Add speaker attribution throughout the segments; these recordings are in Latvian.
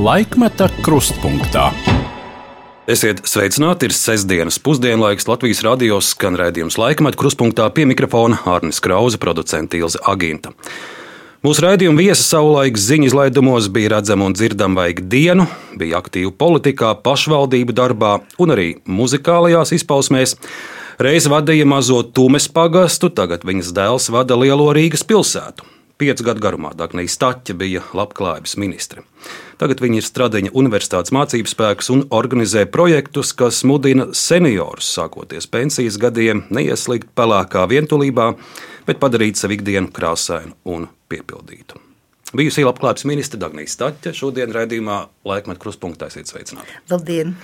Speaker 1: Laikmeta krustpunktā.
Speaker 2: Esiet sveicināti! Ir sestdienas pusdienlaiks Latvijas radio skan raidījums laikmetā krustpunktā pie mikrofona Hārnis Krauza, producents Ilze Aginta. Mūsu raidījuma viesi savulaik ziņu izlaidumos bija redzama un dzirdama vajag dienu, bija aktīva politikā, pašvaldību darbā un arī muzikālajās izpausmēs. Reiz vadīja mazo Tumes pagastu, tagad viņas dēls vada lielo Rīgas pilsētu. Piecu gadu garumā Dāngnija Staķa bija labklājības ministre. Tagad viņa ir Stradiņa Universitātes mācības spēks un organizē projektus, kas mudina seniorus, sākoties pensijas gadiem, neieslīgt pelēkā vientulībā, bet padarīt savu ikdienu krāsainu un piepildītu. Bijusī labklājības ministra Dāngnija Staķa šodien raidījumā Laikmetā krustpunktā esiet sveicināti.
Speaker 3: Labdien!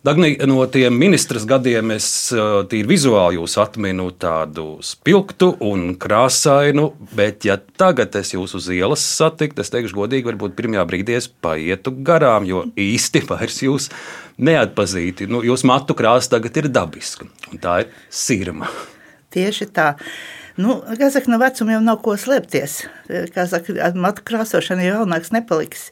Speaker 2: Dagni, no tiem ministras gadiem es tīri vizuāli jūs atminu tādu spilgtu un krāsainu, bet, ja tagad es jūs uz ielas satiktu, es teikšu, godīgi, varbūt pirmajā brīdī es paietu garām, jo īsti vairs jūs neatpazīti. Nu, jūs matu krāsa tagad ir dabiska, un tā ir sirma.
Speaker 3: Tieši tā. Nu, kā saka, no vecuma jau nav ko slēpties. Kā saka, matu krāsošana jau jaunāks nepaliks.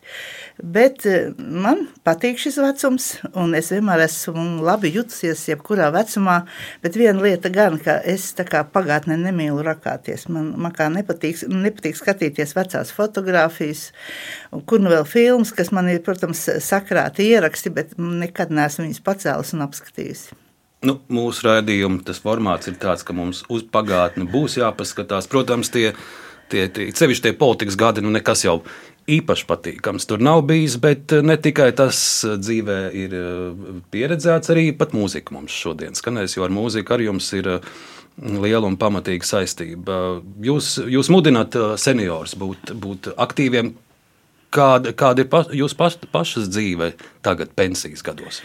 Speaker 3: Bet eh, man patīk šis vecums, un es vienmēr esmu labi jutusies, jebkurā vecumā. Bet viena lieta gan, ka es kā pagātnē nemīlu rakāties. Man, man kā nepatīk, nepatīk skatīties vecās fotogrāfijas, kur nu vēl filmas, kas man ir, protams, sakrāti ieraksti, bet nekad neesmu viņus pacēlus un apskatījusi.
Speaker 2: Nu, mūsu raidījuma formāts ir tāds, ka mums uz pagātni būs jāpaskatās. Protams, tie, tie, tie sevišķi tie politikas gadi, nu nekas jau īpaši patīkams tur nav bijis, bet ne tikai tas dzīvē ir pieredzēts, arī pat mūzika mums šodien skanēs, jo ar mūziku arī jums ir liela un pamatīga saistība. Jūs, jūs mudināt seniorus būt, būt aktīviem. Kāda, kāda ir pa, jūsu paš, pašas dzīve tagad, pensijas gados?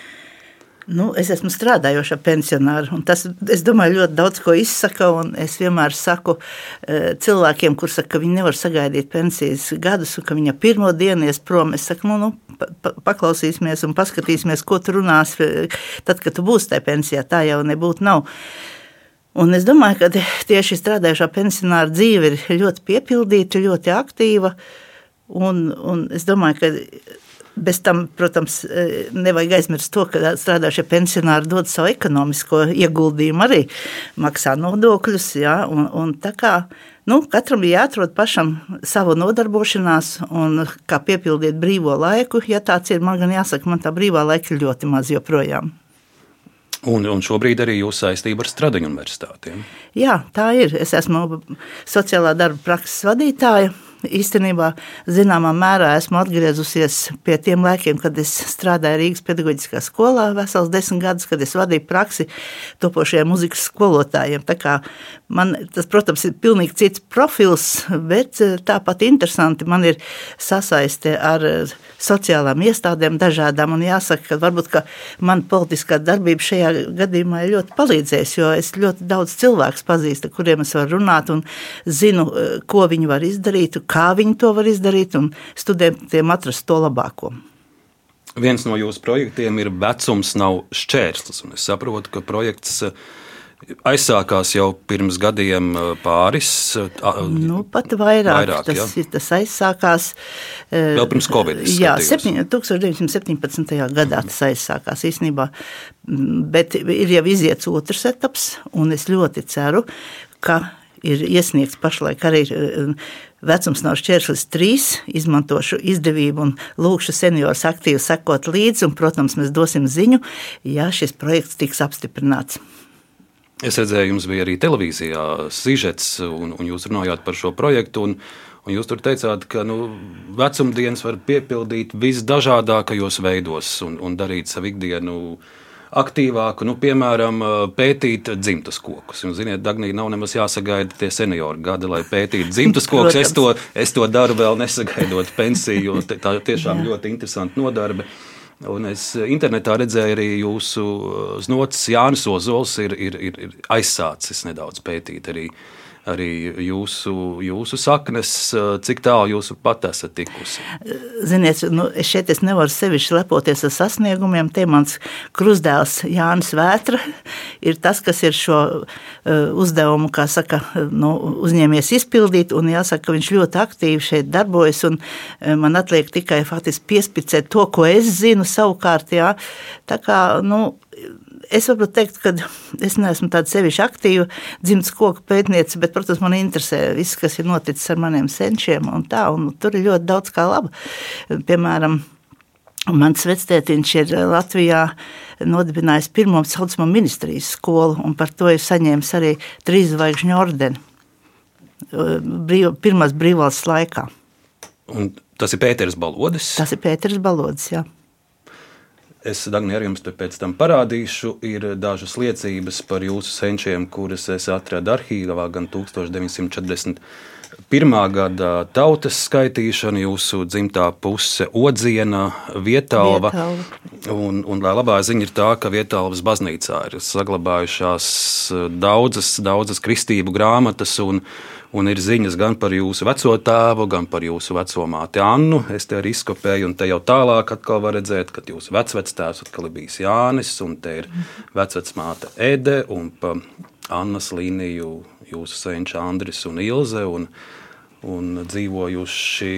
Speaker 3: Nu, es esmu strādājoša pensionāra. Tas, es domāju, ļoti daudz ko izsaka. Es vienmēr saku e, cilvēkiem, kuriem saka, ka viņi nevar sagaidīt pensijas gadus, un ka viņa pirmo dienu ies prom. Es saku, nu, nu, pa, paklausīsimies un paskatīsimies, ko tu runās, e, tad, kad tu būsi tajā pensijā. Tā jau nebūtu. Nav. Un es domāju, ka tieši strādājošā pensionāra dzīve ir ļoti piepildīta, ļoti aktīva. Un, un es domāju, ka Bez tam, protams, e, nevajag aizmirst to, ka strādājušie pensionāri dod savu ekonomisko ieguldījumu, arī maksā nodokļus. Ja, un, un kā, nu, katram ir jāatrod pašam savu nodarbošanās un kā piepildīt brīvo laiku. Ja tāds ir, man gan jāsaka, man tā brīvā laika ir ļoti maz joprojām.
Speaker 2: Un, un šobrīd arī jūsu saistība ar Stradiņu universitātiem.
Speaker 3: Jā, tā ir. Es esmu sociālā darba prakses vadītāja īstenībā zināmā mērā esmu atgriezusies pie tiem laikiem, kad es strādāju Rīgas pedagoģiskā skolā, vesels desmit gadus, kad es vadīju praksi topošajiem muzikas skolotājiem. Tā kā man tas, protams, ir pilnīgi cits profils, bet eh, tāpat interesanti man ir sasaiste ar eh, sociālām iestādēm dažādām, un jāsaka, ka varbūt, ka man politiskā darbība šajā gadījumā ir ļoti palīdzējusi, jo es ļoti daudz cilvēku pazīstu, kuriem es varu runāt un zinu, eh, ko viņi var izdarīt, kā viņi to var izdarīt, un studentiem atrast to labāko.
Speaker 2: Viens no jūsu projektiem ir Vecums nav šķērslis. Es saprotu, ka projekts uh, aizsākās jau pirms gadiem uh, pāris.
Speaker 3: Uh, nu, pat vairāk, vairāk tas, ja? tas aizsākās.
Speaker 2: Vēl pirms Covid.
Speaker 3: Jā, 7, 1917. gadā tas aizsākās īstenībā, bet ir jau iziets otrs etaps, un es ļoti ceru, ka ir iesniegts pašlaik arī Vecums nav šķērslis trīs. Izmantošu izdevību un lūkšu seniorus aktīvi sekot līdzi. Un, protams, mēs dosim ziņu, ja šis projekts tiks apstiprināts.
Speaker 2: Es redzēju, jums bija arī televīzijā sižets, un, un jūs runājāt par šo projektu. Un, un jūs tur teicāt, ka nu, vecumdienas var piepildīt visdažādākajos veidos un, un darīt savu ikdienu aktīvāku, nu, piemēram, pētīt dzimtas kokus. Un, ziniet, Dagnija nav nemaz jāsagaida tie seniori gadi, lai pētītu dzimtas kokus. es, to, es to daru vēl nesagaidot pensiju, tā tiešām ļoti interesanta nodarbe. Un es internetā redzēju arī jūsu znots, Jānis Ozols ir, ir, ir, aizsācis nedaudz pētīt arī arī jūsu, jūsu saknes, cik tālu jūs pat esat tikusi?
Speaker 3: Ziniet, nu, šeit es nevaru sevišķi lepoties ar sasniegumiem. Te mans krustdēls Jānis Vētra ir tas, kas ir šo uzdevumu, kā saka, nu, uzņēmies izpildīt, jāsaka, ka viņš ļoti aktīvi šeit darbojas, un man atliek tikai faktiski piespicēt to, ko es zinu savukārt, jā. Tā kā, nu, es varu teikt, ka es neesmu tāda sevišķi aktīva dzimtas koku pētniece, bet, protams, man interesē viss, kas ir noticis ar maniem senčiem. Un tā, un tur ir ļoti daudz kā laba. Piemēram, Mans vectētiņš ir Latvijā nodibinājis pirmo saucamo ministrijas skolu, un par to ir saņēmis arī trīs zvaigžņu ordeni brīv, pirmās brīvvalsts laikā.
Speaker 2: Un tas ir Pēters Balodis?
Speaker 3: Tas ir Pēters Balodis, jā.
Speaker 2: Es Dagni, ar jums pēc tam parādīšu. Ir dažas liecības par jūsu senčiem, kuras es atradu arhīvā gan 1941. gada tautas skaitīšana, jūsu dzimtā puse Odziena, Vietālva. Un, un labā ziņa ir tā, ka Vietālvas baznīcā ir saglabājušās daudzas, daudzas kristību grāmatas un, Un ir ziņas gan par jūsu veco tēvu, gan par jūsu veco māti Annu. Es te arī izkopēju, un te jau tālāk atkal var redzēt, ka jūsu vecvectēvs atkal ir bijis Jānis, un te ir vecvecmāte Ede, un pa Annas līniju jūsu senča Andris un Ilze, un, un dzīvojuši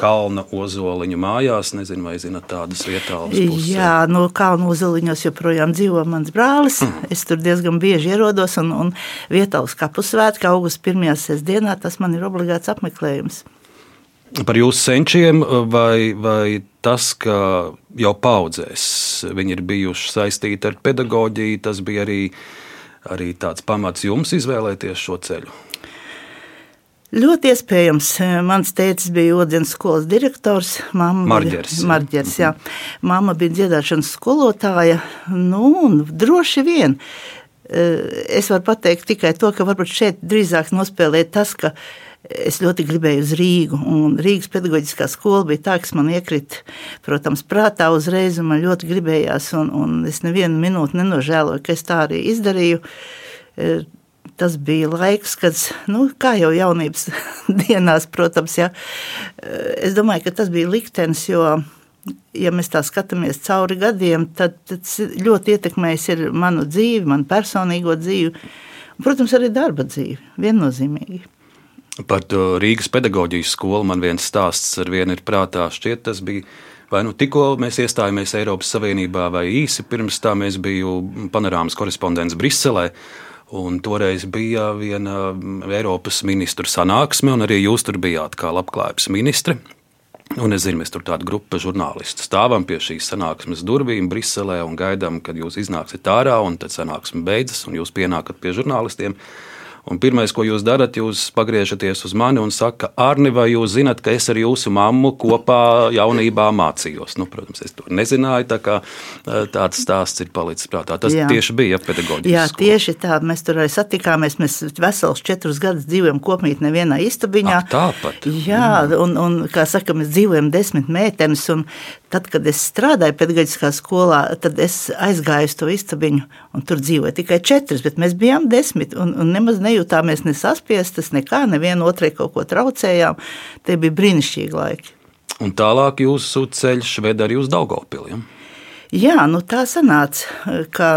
Speaker 2: kalna ozoliņu mājās. Nezinu, vai zinat tādas vietālas.
Speaker 3: Jā, no kalna ozoliņos joprojām dzīvo mans brālis. Mm. Es tur diezgan bieži ierodos, un, un vietālas kapusvētki augusta pirmajā sestdienā tas man ir obligāts apmeklējums.
Speaker 2: Par jūsu senčiem, vai, vai tas, ka jau paudzēs viņi ir bijuši saistīti ar pedagoģiju, tas bija arī, arī tāds pamats jums izvēlēties šo ceļu?
Speaker 3: Ļoti iespējams, mans tēvs bija Odienas skolas direktors.
Speaker 2: Marģers.
Speaker 3: Bija, Marģers jā. Mamma bija dziedāšanas skolotāja. Nu, droši vien. Eh, es varu pateikt tikai to, ka varbūt šeit drīzāk nospēlē tas, ka es ļoti gribēju uz Rīgu. Rīgas pedagoģiskā skola bija tā, kas man iekrita, protams, prātā uzreiz, un man ļoti gribējās, un, un es nevienu minūti nenožēloju, ka es tā arī izdarīju eh, tas bija laiks, kad, nu, kā jau jaunības dienās, protams, ja, es domāju, ka tas bija liktenis, jo, ja mēs tā skatāmies cauri gadiem, tad tas ļoti ietekmējis ir manu dzīvi, manu personīgo dzīvi, un, protams, arī darba dzīvi, viennozīmīgi.
Speaker 2: Par Rīgas pedagoģijas skolu man viens stāsts ar vienu ir prātā. Šķiet, tas bija vai nu tikko mēs iestājāmies Eiropas Savienībā, vai īsi pirms tam es biju panorāmas korespondents Briselē. Un toreiz bija viena Eiropas ministru sanāksme, un arī jūs tur bijāt kā labklājības ministre. Un es zinu, mēs tur tādu grupu žurnālistu stāvam pie šīs sanāksmes durvīm Briselē un gaidām, kad jūs iznāksiet ārā, un tad sanāksme beidzas, un jūs pienākat pie žurnālistiem. Un pirmais, ko jūs darat, jūs pagriežaties uz mani un saka, Arni, vai jūs zinat, ka es ar jūsu mammu kopā jaunībā mācījos? Nu, protams, es to nezināju, tā kā eh, tāds stāsts ir palicis prātā. Tas Jā. tieši bija pedagoģiski.
Speaker 3: Jā, skola. tieši tā, mēs tur arī satikāmies, mēs vesels četrus gadus dzīvojam kopmīt nevienā istabiņā.
Speaker 2: Ak, tāpat.
Speaker 3: Jā, un, un kā saka, mēs dzīvojam desmit meitenes, tad, kad es strādāju pedagoģiskā skolā, tad es aizgāju uz to istabiņu, un tur dzīvoja tikai četras, bet mēs bijām desmit, un, un nemaz ne nejūtāmies ne saspiestas, nekā, nevienu otrai kaut ko traucējām. Tie bija brīnišķīgi laiki.
Speaker 2: Un tālāk jūsu ceļš ved arī uz Daugavpili. Ja?
Speaker 3: Jā, nu tā sanāca, ka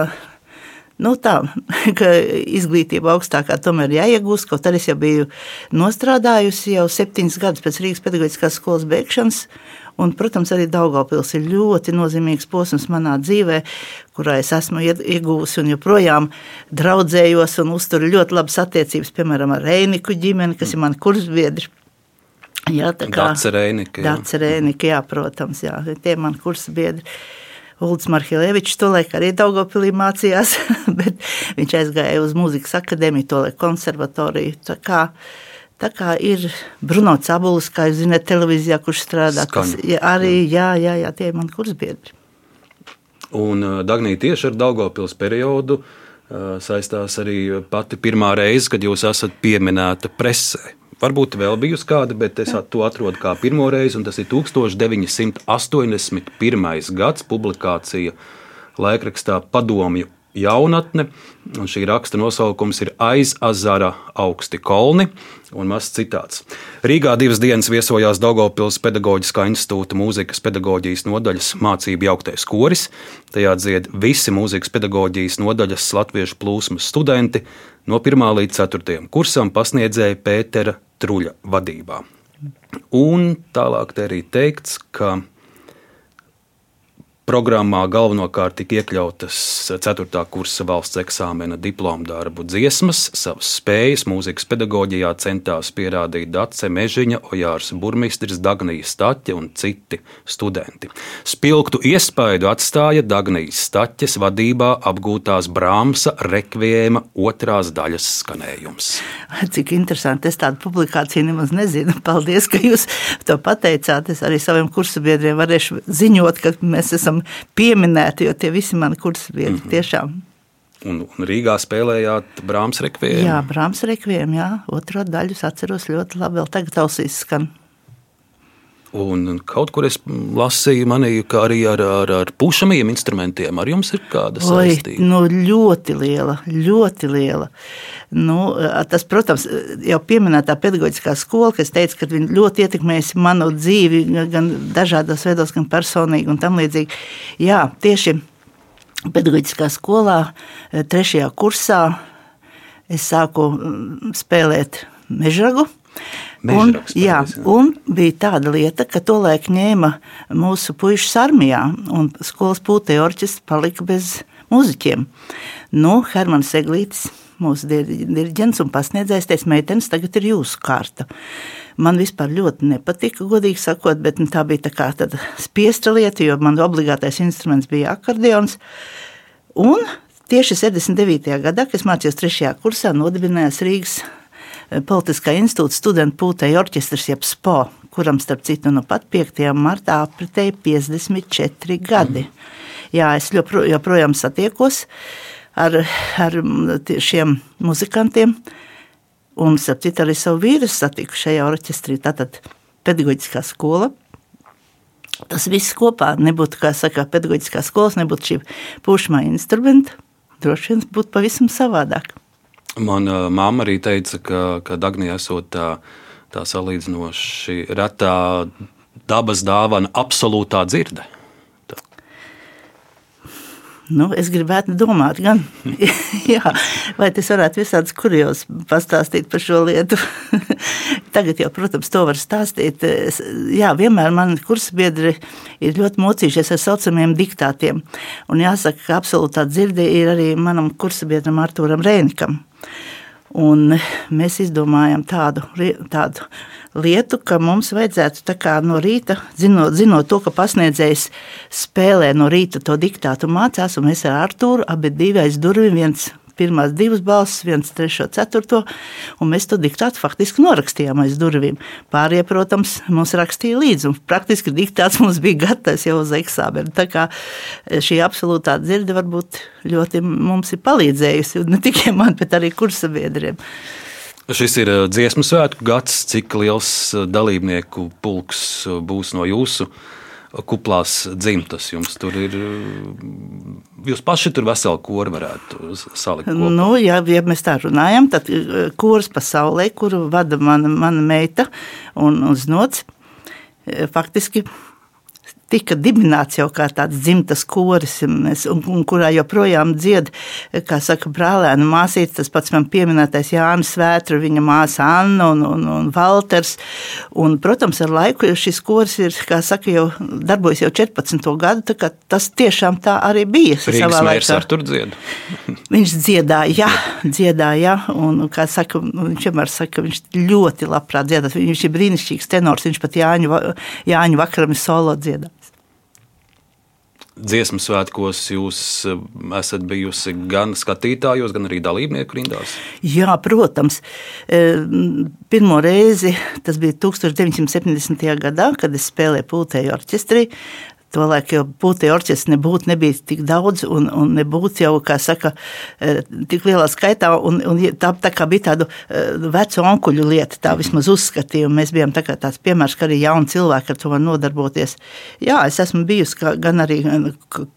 Speaker 3: Nu, tā ka izglītība augstākā tomēr jāiegūst, kaut arī es jau biju nostrādājusi jau septiņus gadus pēc Rīgas pedagoģiskās skolas beigšanas. Un, protams, arī Daugopils ir ļoti nozīmīgs posms manā dzīvē, kurā es esmu iegūsi un joprojām draudzējos un uzturu ļoti labas attiecības, piemēram, ar Reiniku ģimeni, kas ir mani kursbiedri.
Speaker 2: Jā, tā kā Dacerēnika.
Speaker 3: Jā. Dacerēnika, jā, protams, jā, tie mani kursbiedri. Ulrichs Markelevičs tolaik arī Daugopilī mācījās, bet viņš aizgāja uz mūzikas akadēmiju, tolaik konservatoriju. Tā kā Tā kā ir Bruno Cabulis, kā jūs zināt, televīzijā, kurš strādā. Kas, ja, arī, jā, jā, jā, tie ir mani kursbiedri.
Speaker 2: Un Dagnija tieši ar Daugopils periodu saistās arī pati pirmā reize, kad jūs esat pieminēta presē. Varbūt vēl bijusi kāda, bet es to atrodu kā pirmo reizi, un tas ir 1981. gads publikācija laikrakstā Padomju jaunatne. Un šī raksta nosaukums ir Aiz azara augsti kolni un mazs citāts. Rīgā divas dienas viesojās Daugopils pedagoģiskā institūta mūzikas pedagoģijas nodaļas mācību jauktais koris. Tajā dzied visi mūzikas pedagoģijas nodaļas latviešu plūsmas studenti no 1 līdz 4 kursam pasniedzēja Pētera Truļa vadībā. Un tālāk te arī teikts, ka Programmā galvenokārt tika iekļautas 4. kursa valsts eksāmena diplomu darbu dziesmas, savas spējas mūzikas pedagoģijā centās pierādīt Dace Mežiņa, Ojārs Burmistris, Dagnijas Staķe un citi studenti. Spilgtu iespaidu atstāja Dagnijas Staķes vadībā apgūtās Brāmsa rekviēma otrās daļas skanējums.
Speaker 3: Cik interesanti, es tādu publikāciju nemaz nezinu. Paldies, ka jūs to pateicāt. Es arī saviem kursabiedriem varēšu ziņot, ka mēs esam esam pieminēti, jo tie visi mani kursabiedri mm -hmm. tiešām.
Speaker 2: Un, un Rīgā spēlējāt Brāmas rekvijiem.
Speaker 3: Jā, Brāmas rekvijiem, jā. Otro daļu es atceros ļoti labi, vēl tagad ausīs skan.
Speaker 2: Un kaut kur es lasīju, manīju, ka arī ar, ar, ar pušamiem instrumentiem ar jums ir kāda saistība.
Speaker 3: Nu, ļoti liela, ļoti liela. Nu, tas, protams, jau pieminētā pedagoģiskā skola, kas teica, ka viņi ļoti ietekmējusi manu dzīvi, gan dažādos veidos, gan personīgi un tam līdzīgi. Jā, tieši pedagoģiskā skolā, trešajā kursā, es sāku spēlēt mežragu. Un, jā, un bija tāda lieta, ka tolaik ņēma mūsu puikas armijā, un skolas pūtē orķestris palika bez muzeķiem. Nu, Hermans Eglītis, mūsu diriģents un pasniedzējs, teica, meitenes, tagad ir jūsu kārta. Man vispār ļoti nepatika, godīgi sakot, bet nu, tā bija tā kā spiesta lieta, jo man obligātais instruments bija akordeons. Un tieši 79. gadā, kad es mācījos trešajā kursā, nodibinājās Rīgas Politiskā institūta studentu pūtēja orķestris, jeb SPO, kuram starp citu nu pat 5. martā apritēja 54 gadi. Mm. Jā, es jopro, joprojām satiekos ar, ar šiem muzikantiem, un starp citu arī savu vīru satiku šajā orķestrī. Tātad pedagoģiskā skola. Tas viss kopā nebūtu, kā saka, pedagoģiskā skolas, nebūtu šī pušmā instrumenta, droši vien būtu pavisam savādāk.
Speaker 2: Mana mamma arī teica, ka, ka Dagnija esot tā, tā salīdzinoši retā dabas dāvana, absolūtā dzirde.
Speaker 3: Nu, es gribētu domāt, gan, jā, vai tas varētu visādas kurjos pastāstīt par šo lietu. Tagad jau, protams, to var stāstīt. Jā, vienmēr mani kursabiedri ir ļoti mocījušies ar saucamiem diktātiem. Un jāsaka, ka absolūtā dzirde ir arī manam kursabiedram Artūram Rēnikam. Un mēs izdomājām tādu, tādu lietu, ka mums vajadzētu no rīta, zinot, zinot to, ka pasniedzējs spēlē no rīta to diktātu mācās, un mēs ar Artūru abi divi aiz durvīm viens pirmās divas balsis, viens trešo, ceturto, un mēs to diktātu faktiski norakstījām aiz durvīm. Pārējie, protams, mums rakstīja līdzi, un praktiski diktāts mums bija gatavs jau uz eksāmenu. Tā kā šī absolūtā dzirde varbūt ļoti mums ir palīdzējusi, ne tikai man, bet arī kursabiedriem.
Speaker 2: Šis ir dziesmu svētku gads, cik liels dalībnieku pulks būs no jūsu kuplās dzimtas. Jums tur ir, jūs paši tur veselu koru varētu salikt. Kopā.
Speaker 3: Nu, ja, ja mēs tā runājam, tad eh, kurs pasaulē, kuru vada mana, mana meita un, un znots, eh, faktiski tika dibināts jau kā tāds dzimtas koris, un, un kurā joprojām dzied, kā saka, brālēna māsīca, tas pats man pieminētais Jānis Vētra, viņa māsa Anna un, un, un Valters. Un, protams, ar laiku šis koris ir, kā saka, jau darbojas jau 14. gadu, tā kā tas tiešām tā arī bija.
Speaker 2: Rīgas mērs ar tur dzied.
Speaker 3: viņš dziedāja, jā, dziedāja, un, kā saka, viņš vienmēr saka, viņš ļoti labprāt dziedās. Viņš ir brīnišķīgs tenors, viņš pat Jāņu, Jāņu vakaram solo dziedā
Speaker 2: dziesmu svētkos jūs eh, esat bijusi gan skatītājos, gan arī dalībnieku rindās?
Speaker 3: Jā, protams. Eh, pirmo reizi tas bija 1970. gadā, kad es spēlēju pultēju orķestrī. Tolēk jau pūtē orķestri nebūtu nebija tik daudz un, un nebūtu jau, kā saka, eh, tik lielā skaitā. Un, un tā, tā kā bija tāda eh, vecu onkuļu lieta, tā vismaz uzskatīja. Mēs bijām tā tāds piemērs, ka arī jauni cilvēki ar to var nodarboties. Jā, es esmu bijusi kā, gan arī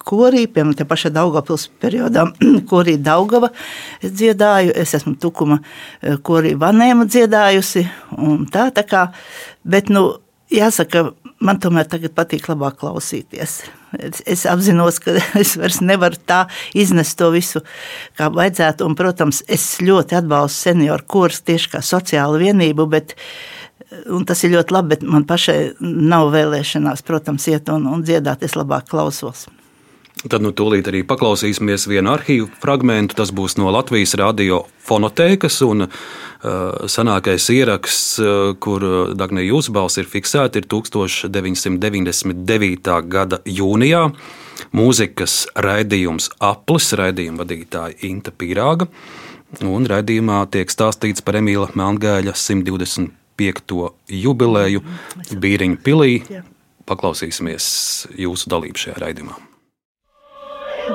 Speaker 3: korī, piemēram, te pašā Daugavpils periodā, korī Daugava es dziedāju, es esmu Tukuma eh, korī Vanēmu dziedājusi un tā, tā kā, bet, nu, jāsaka, man tomēr tagad patīk labāk klausīties. Es, es apzinos, ka es vairs nevaru tā iznest to visu, kā vajadzētu. Un, protams, es ļoti atbalstu senioru kursus tieši kā sociālu vienību, bet tas ir ļoti labi, bet man pašai nav vēlēšanās, protams, iet un, un dziedāt. Es labāk klausos.
Speaker 2: Tad nu tūlīt arī paklausīsimies vienu arhīvu fragment. Tas būs no Latvijas radio fonotēkas. Uh, senākais ieraksts, uh, kur Dāngnē jūsu balss ir fiksēta, ir 1999. gada jūnijā. Mūzikas raidījums Aplis, raidījuma vadītāja Inta Pīrāga. Un raidījumā tiek stāstīts par Emīla Melngāļa 125. jubileju Bīriņu pilī. Paklausīsimies jūsu dalību šajā raidījumā.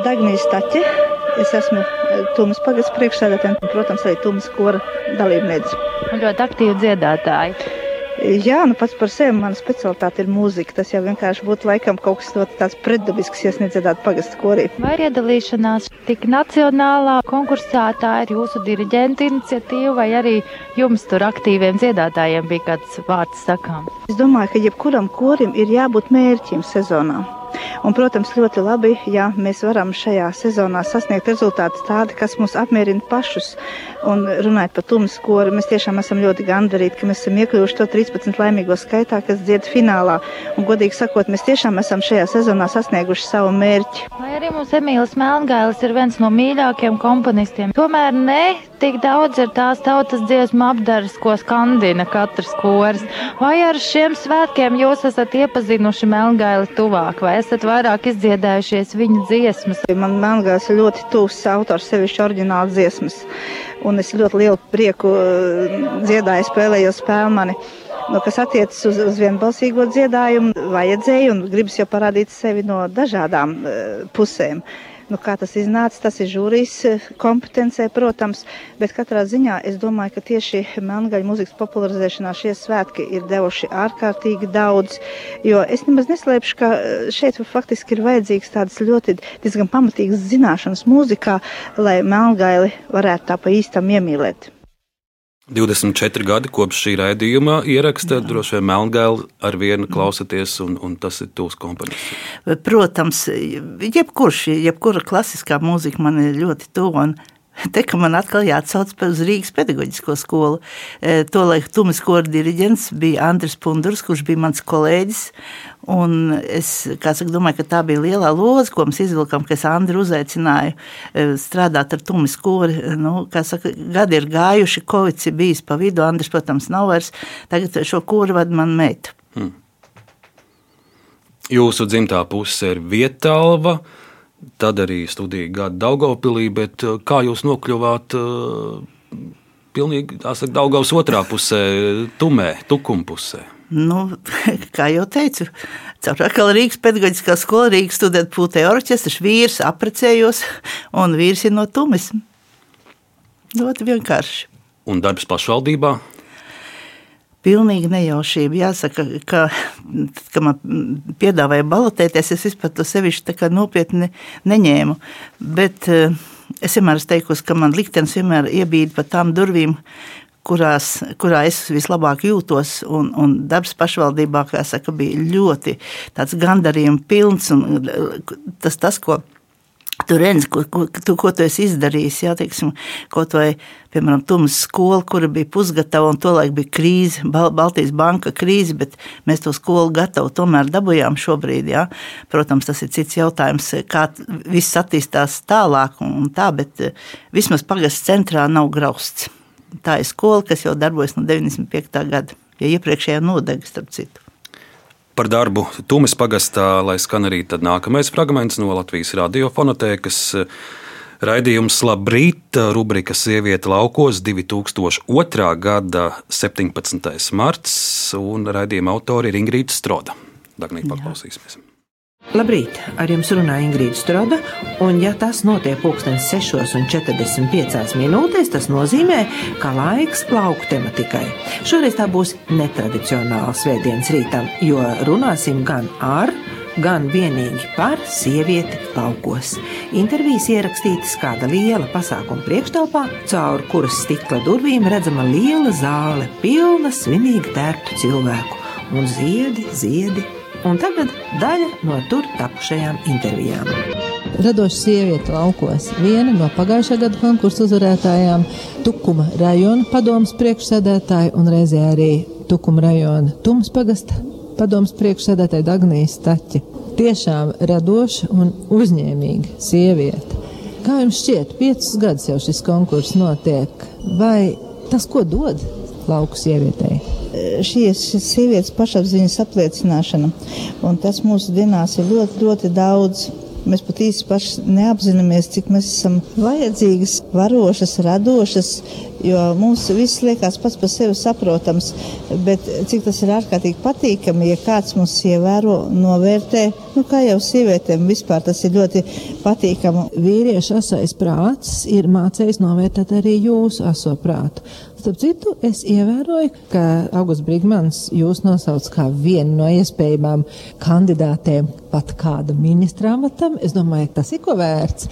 Speaker 4: Dagnijas Taķe. Es esmu eh, Tūmas pagasts priekšsēdētājs un, protams, arī Tūmas kora dalībniece.
Speaker 5: Ļoti aktīvi dziedātāji.
Speaker 4: Jā, nu pats par sevi mana specialitāte ir mūzika. Tas jau vienkārši būtu laikam kaut kas tāds pretdabisks, ja nedziedātu pagastu korī.
Speaker 5: Vai iedalīšanās tik nacionālā konkursā tā ir jūsu diriģenta iniciatīva, vai arī jums tur aktīviem dziedātājiem bija kāds vārds sakām?
Speaker 4: Es domāju, ka jebkuram korim ir jābūt mērķim sezonā. Un, protams, ļoti labi, ja mēs varam šajā sezonā sasniegt rezultātus tādi, kas mūs apmierina pašus. Un runājot par tumsu koru, mēs tiešām esam ļoti gandarīti, ka mēs esam iekļuvuši to 13 laimīgo skaitā, kas dzied finālā. Un, godīgi sakot, mēs tiešām esam šajā sezonā sasnieguši savu mērķi.
Speaker 5: Vai arī mums Emīls Melngailis ir viens no mīļākajiem komponistiem? Tomēr ne tik daudz ir tās tautas dziesmu apdares, ko skandina katrs kors. Vai ar šiem svētkiem jūs esat iepazinuši Melngaili tuvāk, vai esat vairāk izdziedājušies viņa dziesmas?
Speaker 4: Man ir ļoti tūs autors, sevišķi oriģināls dziesmas. Un es ļoti lielu prieku eh, dziedāju, spēlēju spēli mani. Nu, kas attiecas uz, uz vienbalsīgo dziedājumu, vajadzēja un gribas jau parādīt sevi no dažādām uh, pusēm. Nu, kā tas iznāca, tas ir žūrijas eh, kompetencē, protams, bet katrā ziņā es domāju, ka tieši melngaļu mūzikas popularizēšanā šie svētki ir devuši ārkārtīgi daudz, jo es nemaz neslēpšu, ka eh, šeit faktiski ir vajadzīgs tādas ļoti diezgan pamatīgas zināšanas mūzikā, lai melngaili varētu tā pa īstam iemīlēt.
Speaker 2: 24 gadi kopš šī raidījuma ieraksta, Jā. droši vien Melngāli ar vienu klausaties, un, un tas ir tūs komponists.
Speaker 3: Protams, jebkurš, jebkura klasiskā mūzika man ir ļoti tuva. Te, ka man atkal jāatsauc uz Rīgas pedagoģisko skolu. E, Tolaik Tumas kora diriģents bija Andris Pundurs, kurš bija mans kolēģis. Un es saka, domāju, ka tā bija lielā loza, ko mēs izvilkām, kas Andri uzaicināja e, strādāt ar Tumas kori. Nu, saka, gadi ir gājuši, Covid ir bijis pa vidu, Andris, protams, nav vairs. Tagad šo kori vada man meita. Hmm.
Speaker 2: Jūsu dzimtā puse ir Vietalva. Tad arī studija gada Daugavpilī, bet uh, kā jūs nokļuvāt uh, pilnīgi, tā saka, Daugavas otrā pusē, tumē, tukuma pusē?
Speaker 3: Nu, kā jau teicu, caur atkal Rīgas pedagoģiskā skola, Rīgas studentu pūtē orķestrs, vīrs aprecējos, un vīrs ir no tumis. Ļoti vienkārši.
Speaker 2: Un darbs pašvaldībā?
Speaker 3: Pilnīgi nejaušība. Jāsaka, ka, ka man piedāvāja balotēties, es vispār to sevišķi nopietni neņēmu. Bet eh, es vienmēr esmu teikusi, ka man liktenis vienmēr iebīd pa tām durvīm, kurās, kurā es vislabāk jūtos. Un, un darbs pašvaldībā, saka, bija ļoti gandarījums pilns. Tas, tas, ko Tu redzi, ko, ko, tu, ko tu esi izdarījis. Jā, teiksim, kaut vai, piemēram, Tumas skola, kura bija pusgatava, un tolaik bija krīze, Bal Baltijas banka krīze, bet mēs to skolu gatavu tomēr dabūjām šobrīd. Jā. Protams, tas ir cits jautājums, kā viss attīstās tālāk un tā, bet vismaz pagasts centrā nav grausts. Tā ir skola, kas jau darbojas no 95. gada, ja iepriekšējā nodega, starp citu
Speaker 2: par darbu Tumis pagastā, lai skan arī nākamais fragments no Latvijas radiofonotēkas. Raidījums Labrīt, rubrika Sieviete laukos 2002. gada 17. marts, un raidījuma autori ir Ingrīda Stroda. Dagnīgi paklausīsimies.
Speaker 6: Labrīt! Ar jums runā Ingrīda Stroda. Un, ja tas notiek pulkstenis 6,45 minūtēs, tas nozīmē, ka laiks lauku tematikai. Šoreiz tā būs netradicionāla svētdienas rītam, jo runāsim gan ar, gan vienīgi par sievieti laukos. Intervijas ierakstītas kāda liela pasākuma priekštelpā, caur kuras stikla durvīm redzama liela zāle, pilna svinīgi tērptu cilvēku un ziedi, ziedi Un tagad daļa no tur tapušajām intervijām.
Speaker 7: Radoša sieviete laukos, viena no pagājušā gada konkursu uzvarētājām, Tukuma rajona padomas priekšsēdētāja un reizē arī Tukuma rajona Tums pagasta padomas priekšsēdētāja Dagnijas Taķa. Tiešām radoša un uzņēmīga sieviete. Kā jums šķiet, piecus gadus jau šis konkurss notiek, vai tas ko dod lauku sievietei?
Speaker 3: Šīs, sievietes pašapziņas apliecināšana. Un tas mūsu dienās ir ļoti, ļoti daudz. Mēs pat īsti paši neapzināmies, cik mēs esam vajadzīgas, varošas, radošas, jo mums viss liekas pats par sevi saprotams, bet cik tas ir ārkārtīgi patīkami, ja kāds mūs ievēro, novērtē, nu kā jau sievietēm vispār tas ir ļoti patīkami.
Speaker 7: Vīriešu asais prāts ir mācējis novērtēt arī jūsu aso prātu. Starp citu, es ievēroju, ka Augusts Brigmans jūs nosauc kā vienu no iespējamām kandidātēm pat kāda ministra amatam. Es domāju, ka tas ir ko vērts.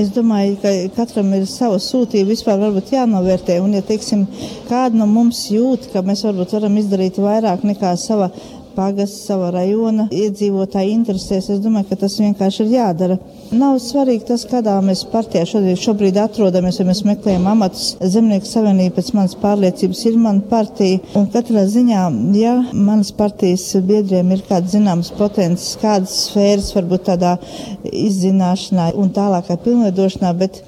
Speaker 3: Es domāju, ka katram ir sava sūtība, vispār varbūt jānovērtē. Un, ja teiksim, kāda no mums jūt, ka mēs varbūt varam izdarīt vairāk nekā sava pagasts, sava rajona iedzīvotāji interesēs. Es domāju, ka tas vienkārši ir jādara. Nav svarīgi tas, kādā mēs partijā šodien, šobrīd atrodamies, ja mēs meklējam amatus. Zemnieku savienība pēc manas pārliecības ir mana partija. Un katrā ziņā, ja manas partijas biedriem ir kāds zināms potenciāls, kādas sfēras varbūt tādā izzināšanā un tālākā pilnveidošanā, bet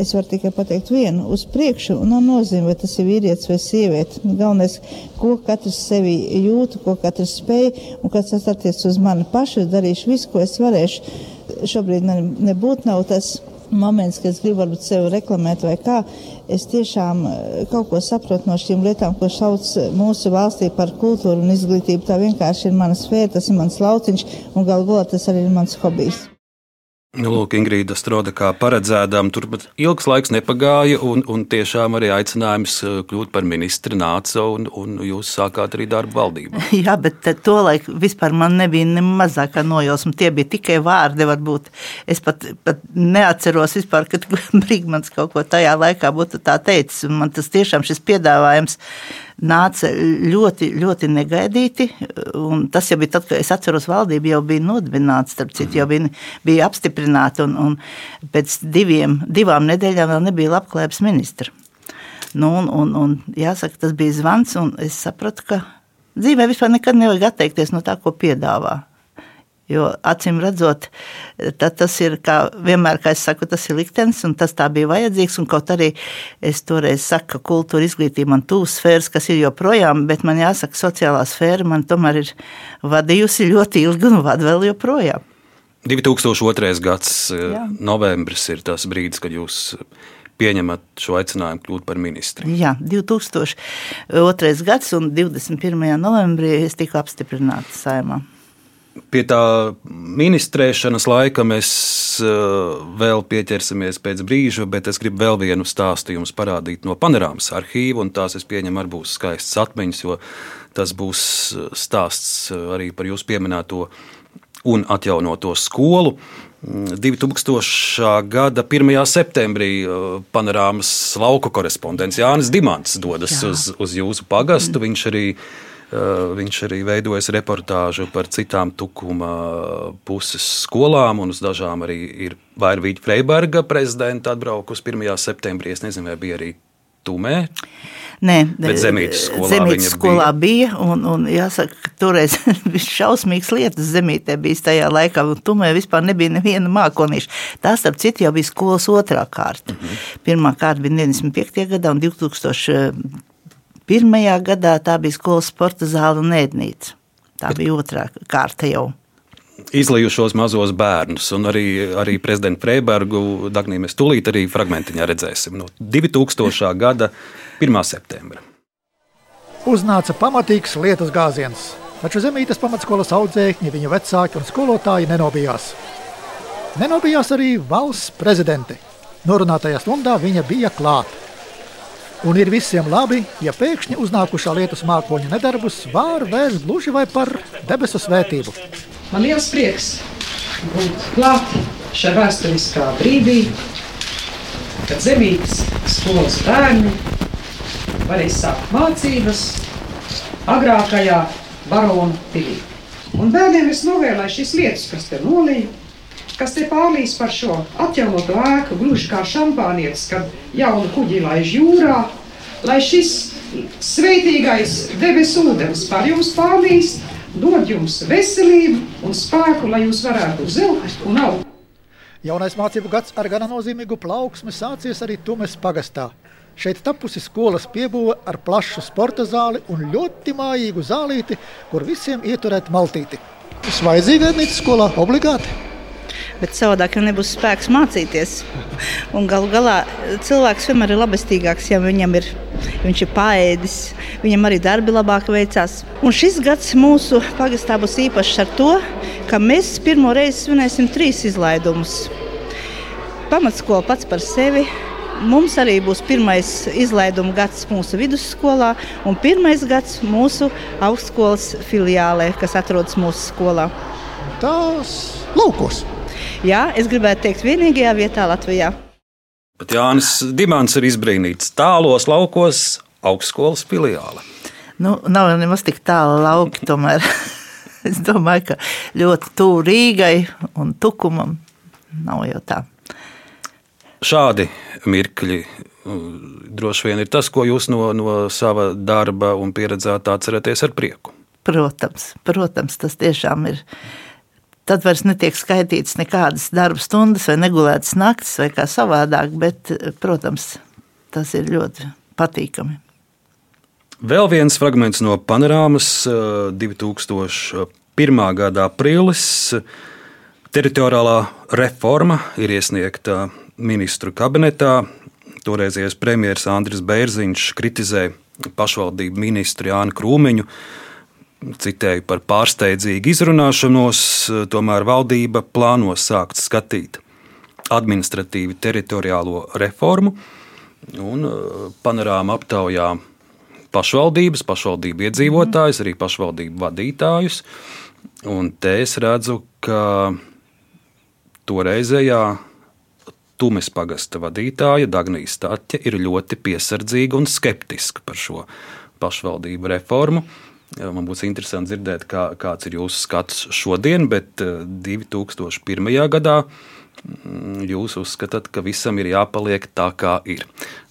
Speaker 3: Es varu tikai pateikt vienu uz priekšu, un nav nozīme, vai tas ir vīrietis vai sieviete. Galvenais, ko katrs sevi jūta, ko katrs spēj, un kas tas attiec uz mani pašu, es darīšu visu, ko es varēšu. Šobrīd man nebūtu nav tas moments, kad es gribu varbūt sevi reklamēt vai kā. Es tiešām eh, kaut ko saprotu no šīm lietām, ko sauc mūsu valstī par kultūru un izglītību. Tā vienkārši ir mana sfēra, tas ir mans lauciņš, un galu galā tas arī ir mans hobijs.
Speaker 2: Nu, lūk, Ingrīda Strode, kā paredzētām, tur pat ilgs laiks nepagāja, un, un tiešām arī aicinājums uh, kļūt par ministri nāca, un, un jūs sākāt arī darbu valdībā.
Speaker 3: Jā, bet to laiku vispār man nebija ne mazākā nojausma. Tie bija tikai vārdi, varbūt. Es pat, pat neatceros vispār, kad Brigmans kaut ko tajā laikā būtu tā teicis. Man tas tiešām šis piedāvājums nāca ļoti, ļoti negaidīti. Tas jau bija tad, kad es atceros, valdība jau bija nodibināta, starp citu, jau bija, bija apstiprināta, un, un pēc diviem, divām nedēļām vēl nebija labklājības ministra. Nu, un, un, un, jāsaka, tas bija zvans, un es sapratu, ka dzīvē vispār nekad nevajag atteikties no tā, ko piedāvā. Jo acīm redzot, tas ir kā vienmēr, kā es saku, tas ir liktenis, un tas tā bija vajadzīgs. Kaut arī es toreiz saku, ka kultūra izglītība man tūs sfēras, kas ir joprojām, bet man jāsaka, sociālā sfēra man tomēr ir vadījusi ļoti ilgi un vada vēl joprojām.
Speaker 2: 2002. gads, Jā. novembris ir tas brīdis, kad jūs pieņemat šo aicinājumu kļūt par ministru.
Speaker 3: Jā, 2002. gads un 21. novembrī es tiku apstiprināta saimā.
Speaker 2: Pie tā ministrēšanas laika mēs uh, vēl pieķersimies pēc brīža, bet es gribu vēl vienu stāstu jums parādīt no panorāmas arhīva, un tās, es pieņemu, arī būs skaistas atmiņas, jo tas būs uh, stāsts uh, arī par jūsu pieminēto un atjaunoto skolu. 2000. Mm, gada 1. septembrī panorāmas lauku korespondents Jānis Dimants dodas Jā. uz, uz jūsu pagastu. Viņš arī Eh, viņš arī veidojas reportāžu par citām tukuma puses skolām, un uz dažām arī ir Vairvīģa Freiberga prezidenta atbraukus 1. septembrī. Es nezinu, vai bija arī Tumē.
Speaker 3: Nē, bet Zemītas skolā, Zemītas skolā bija. bija un, un jāsaka, ka toreiz bija šausmīgas lietas Zemītē bijis tajā laikā, un tumē vispār nebija neviena mākonīša. Tā, starp citu, jau bija skolas otrā kārta. Mm -hmm. Pirmā kārta bija 95. gadā un 2000. Pirmajā gadā tā bija skolas sporta zāle un ēdnīca. Tā bija otrā kārta jau.
Speaker 2: Izlījušos mazos bērnus, un arī, arī prezidentu Freibergu, Dagnī, mēs tūlīt arī fragmentiņā redzēsim no 2000. gada 1. septembra.
Speaker 8: Uznāca pamatīgs lietus gāziens. Taču Zemītes pamatskolas audzēkņi, viņa vecāki un skolotāji nenobijās. Nenobijās arī valsts prezidente. Norunātajā stundā viņa bija klāta. Un ir visiem labi, ja pēkšņi uznākušā lietus mākoņa nedarbus var vērst gluži vai par debesu svētību.
Speaker 9: Man liels prieks būt klāt šajā vēsturiskā brīdī, kad zemītes skolas bērni varēs sākt mācības agrākajā barona pilī. Un bērniem es novēlēju šīs lietas, kas te nolīja, kas te pārlīs par šo atjaunoto ēku, gluži kā šampānietis, kad jaunu kuģi laiž jūrā, lai šis sveitīgais debesu ūdens par jums pārlīs, dod jums veselību un spēku, lai jūs varētu zelt un augt.
Speaker 8: Jaunais mācību gads ar gana nozīmīgu plauksmi sācies arī Tumes pagastā. Šeit tapusi skolas piebūve ar plašu sporta zāli un ļoti mājīgu zālīti, kur visiem ieturēt maltīti. Tas vajadzīga ienīca skolā obligāti.
Speaker 4: Bet savādāk jau nebūs spēks mācīties. Un galu galā cilvēks vienmēr ir labestīgāks, ja viņam ir, ja viņš ir paēdis, viņam arī darbi labāk veicās. Un šis gads mūsu pagastā būs īpašs ar to, ka mēs pirmo reizi svinēsim trīs izlaidumus. Pamatskola pats par sevi, Mums arī būs pirmais izlaiduma gads mūsu vidusskolā un pirmais gads mūsu augstskolas filiālē, kas atrodas mūsu skolā.
Speaker 8: Tās laukos.
Speaker 4: Jā, es gribētu teikt, vienīgajā vietā Latvijā.
Speaker 2: Pat Jānis Dimants ir izbrīnīts tālos laukos augstskolas filiāle.
Speaker 3: Nu, nav nemaz tik tālu lauki, tomēr es domāju, ka ļoti tuvu Rīgai un Tukumam nav jau tā.
Speaker 2: Šādi mirkļi droši vien ir tas, ko jūs no, no sava darba un pieredzētā atceraties ar prieku.
Speaker 3: Protams, protams, tas tiešām ir. Tad vairs netiek skaitīts nekādas darba stundas, vai negulētas naktis, vai kā savādāk, bet, protams, tas ir ļoti patīkami.
Speaker 2: Vēl viens fragments no panorāmas 2001. gada aprīlis. Teritoriālā reforma ir iesniegta ministru kabinetā. Toreizējais premjerministrs Andris Bērziņš kritizē pašvaldību ministru Jānu Krūmiņu. Citēju par pārsteidzīgu izrunāšanos, tomēr valdība plāno sākt skatīt administratīvi teritoriālo reformu un uh, panorāma aptaujā pašvaldības, pašvaldību iedzīvotājus, arī pašvaldību vadītājus. Un te es redzu, ka toreizējā Tumes pagasta vadītāja Dagnija Stāķa ir ļoti piesardzīga un skeptiska par šo pašvaldību reformu. Man būs interesanti dzirdēt, kā, kāds ir jūsu skats šodien, bet 2001. Eh, gadā mm, jūs uzskatāt, ka visam ir jāpaliek tā, kā ir.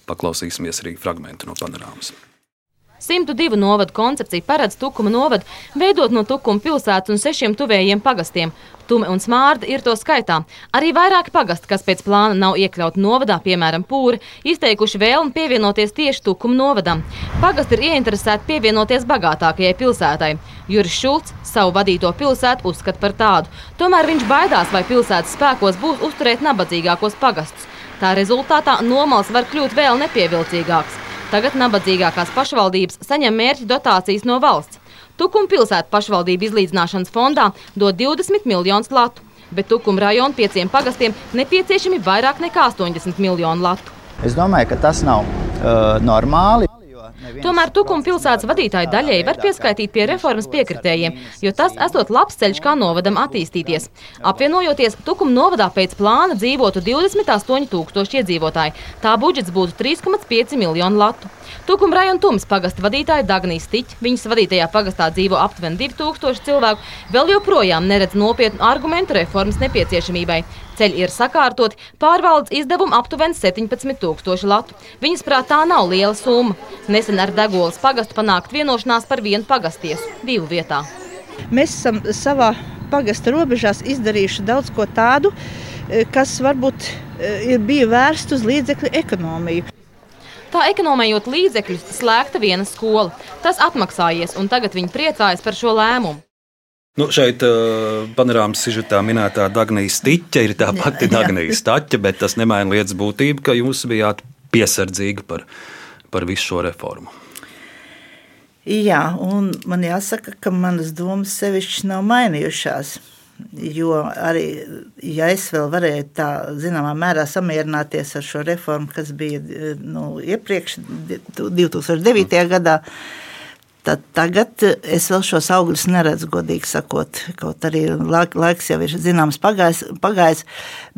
Speaker 2: Paklausīsimies arī fragment no panorāmas.
Speaker 10: 102 novadu koncepcija paredz Tukuma novadu veidot no Tukuma pilsētas un sešiem tuvējiem pagastiem. Tume un Smārda ir to skaitā. Arī vairāki pagasti, kas pēc plāna nav iekļauti novadā, piemēram, Pūri, izteikuši vēlmi pievienoties tieši Tukuma novadam. Pagasti ir ieinteresēti pievienoties bagātākajai pilsētai. Juris Šulcs savu vadīto pilsētu uzskata par tādu. Tomēr viņš baidās, vai pilsētas spēkos būs uzturēt nabadzīgākos pagastus. Tā rezultātā nomals var kļūt vēl nepievilcīgāks. Tagad nabadzīgākās pašvaldības saņem mērķa dotācijas no valsts. Tukuma pilsēta pašvaldību izlīdzināšanas fondā dod 20 miljonus latu, bet Tukuma rajona pieciem pagastiem nepieciešami vairāk nekā 80 miljonu latu.
Speaker 11: Es domāju, ka tas nav uh, normāli.
Speaker 10: Tomēr Tukuma pilsētas vadītāji daļēji var pieskaitīt pie reformas piekritējiem, jo tas esot labs ceļš, kā novadam attīstīties. Apvienojoties, Tukuma novadā pēc plāna dzīvotu 28 tūkstoši iedzīvotāji. Tā budžets būtu 3,5 miljonu latu. Tukuma rajona Tumas pagasta vadītāja Dagnija Stiķa, viņas vadītajā pagastā dzīvo aptuveni 2000 cilvēku, vēl joprojām neredz nopietnu argumentu reformas nepieciešamībai. Ceļi ir sakārtoti, pārvaldes izdevumu aptuveni 17,000 latu. Viņas prāt, tā nav liela summa. Nesen ar Degolas pagastu panākt vienošanās par vienu pagastiesu divu vietā.
Speaker 4: Mēs esam savā pagasta robežās izdarījuši daudz ko tādu, eh, kas varbūt eh, ir bija vērsts uz līdzekļu ekonomiju.
Speaker 10: Tā ekonomējot līdzekļus, slēgta viena skola. Tas atmaksājies, un tagad viņi priecājas par šo lēmumu.
Speaker 2: Nu, šeit uh, panorāmas sižetā minētā Dagnija Stiķa ir tā pati Dagnija Staķa, bet tas nemaina lietas būtību, ka jūs bijāt piesardzīgi par, par visu šo reformu.
Speaker 3: Jā, un man jāsaka, ka manas domas sevišķi nav mainījušās. Jo arī, ja es vēl varēju tā zināmā mērā samierināties ar šo reformu, kas bija nu, iepriekš, 2009. gadā, tad tagad es vēl šos augļus neredzu, godīgi sakot. Kaut arī laiks jau ir zināms pagājis, pagājis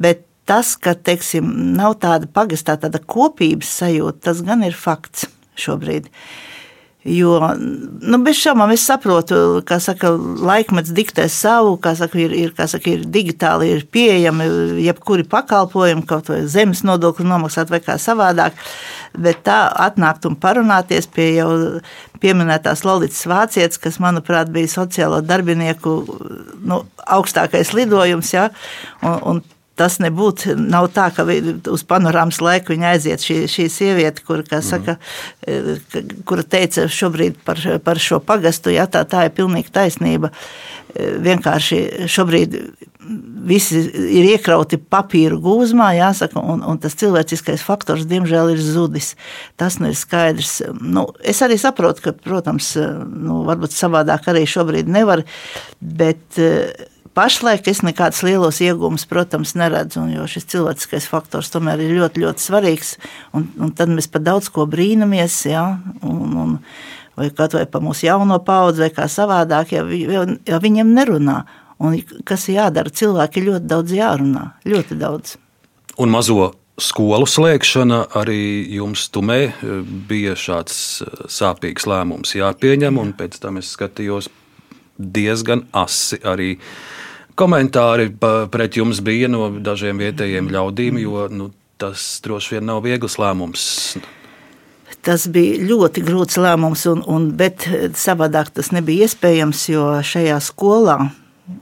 Speaker 3: bet tas, ka teiksim, nav tāda pagastā, tāda kopības sajūta, tas gan ir fakts šobrīd. Uh, Jo, nu, bez šaubām, es saprotu, ka laikmets diktē savu, kā saka, ir, ir, kā saka, ir digitāli, ir pieejami jebkuri pakalpojumi, kaut vai zemes nodokļu nomaksāt vai kā savādāk. Bet tā atnākt un parunāties pie jau pieminētās Lorijas Vācietes, kas, manuprāt, bija sociālo darbinieku nu, augstākais lidojums. Ja? Un, un tas nebūtu nav tā, ka uz panorāmas laiku viņa aiziet šī, šī sieviete, kur, saka, mm. kura teica šobrīd par, par šo pagastu, ja tā, tā ir pilnīgi taisnība. Vienkārši šobrīd visi ir iekrauti papīra gūzmā, jāsaka, un, un tas cilvēciskais faktors, diemžēl, ir zudis. Tas nu ir skaidrs. Nu, es arī saprotu, ka, protams, nu, varbūt savādāk arī šobrīd nevar, bet Pašlaik es nekādus lielos iegūmus, protams, neredzu, jo šis cilvēciskais faktors tomēr ir ļoti, ļoti svarīgs. Un, un tad mēs par daudz ko brīnamies, ja, un, un, vai kaut vai par mūsu jauno paudzi, vai kā savādāk, ja, ja, ja viņiem nerunā. Un kas jādara? Cilvēki ļoti daudz jārunā, ļoti daudz.
Speaker 2: Un mazo skolu slēgšana arī jums tumē bija šāds eh, sāpīgs lēmums jāpieņem, un pēc tam es skatījos diezgan asi arī komentāri pret jums bija no dažiem vietējiem ļaudīm, jo nu, tas droši vien nav viegls lēmums.
Speaker 3: Tas bija ļoti grūts lēmums, un, un, bet savādāk tas nebija iespējams, jo šajā skolā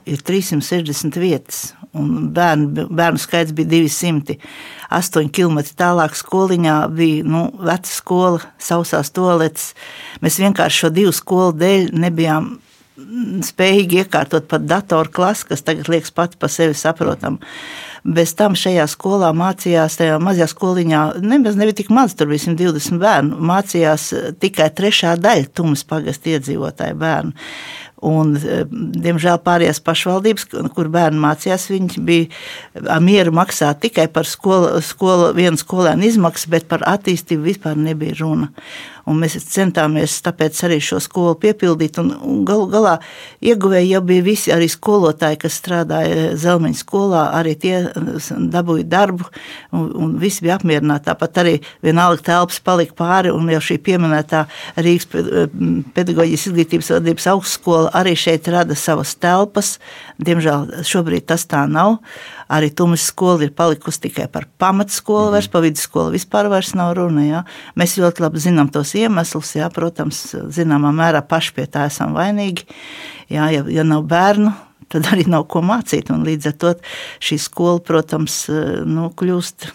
Speaker 3: ir 360 vietas, un bērnu, bērnu skaits bija 200. 8 km tālāk skoliņā bija nu, veca skola, sausās toaletes. Mēs vienkārši šo divu skolu dēļ nebijām spējīgi iekārtot pat datoru klasi, kas tagad liekas pats par sevi saprotam. Bez tam šajā skolā mācījās, tajā mazajā skoliņā, nemaz nebija tik maz, tur bija 120 bērnu, mācījās tikai trešā daļa Tumas pagasta iedzīvotāju bērnu. Un, diemžēl pārējās pašvaldības, kur bērni mācījās, viņi bija mieru maksāt tikai par skolu, skolu, vienu skolēnu izmaksas, bet par attīstību vispār nebija runa un mēs centāmies tāpēc arī šo skolu piepildīt. Un, un galu galā ieguvēji jau bija visi arī skolotāji, kas strādāja Zelmeņa skolā, arī tie dabūja darbu, un, un visi bija apmierināti. Tāpat arī vienalga telpas palika pāri, un jau šī pieminētā Rīgas pedagoģijas izglītības vadības augstskola arī šeit rada savas telpas. Diemžēl šobrīd tas tā nav. Arī Tumas skola ir palikusi tikai par pamatskolu, mm. vairs par vidusskolu vispār nav runa. Ja? Mēs ļoti labi zinām tos iemeslus, ja? protams, zināmā mērā paši pie tā esam vainīgi. Ja, ja, ja nav bērnu, tad arī nav ko mācīt. Līdz ar to šī skola, protams, nu, kļūst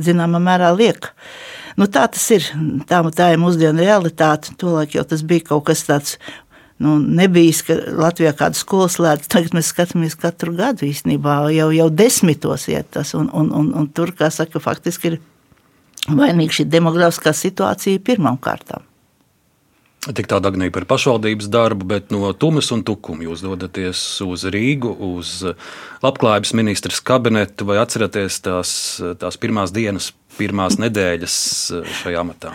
Speaker 3: zināmā mērā lieka. Nu, tā tas ir. Tā, tā ir mūsdienu realitāte. Tolaik jau tas bija kaut kas tāds nu, nebija, ka Latvijā kāda skola slēdz. Tagad mēs skatāmies katru gadu īstenībā, jau, jau desmitos iet tas. Un, un, un, un tur, kā saka, faktiski ir vainīga šī demografiskā situācija pirmām kārtām.
Speaker 2: Tik tāda agnija par pašvaldības darbu, bet no Tumas un Tukuma jūs dodaties uz Rīgu, uz Labklājības ministras kabinetu, vai atceraties tās, tās pirmās dienas, pirmās nedēļas šajā amatā?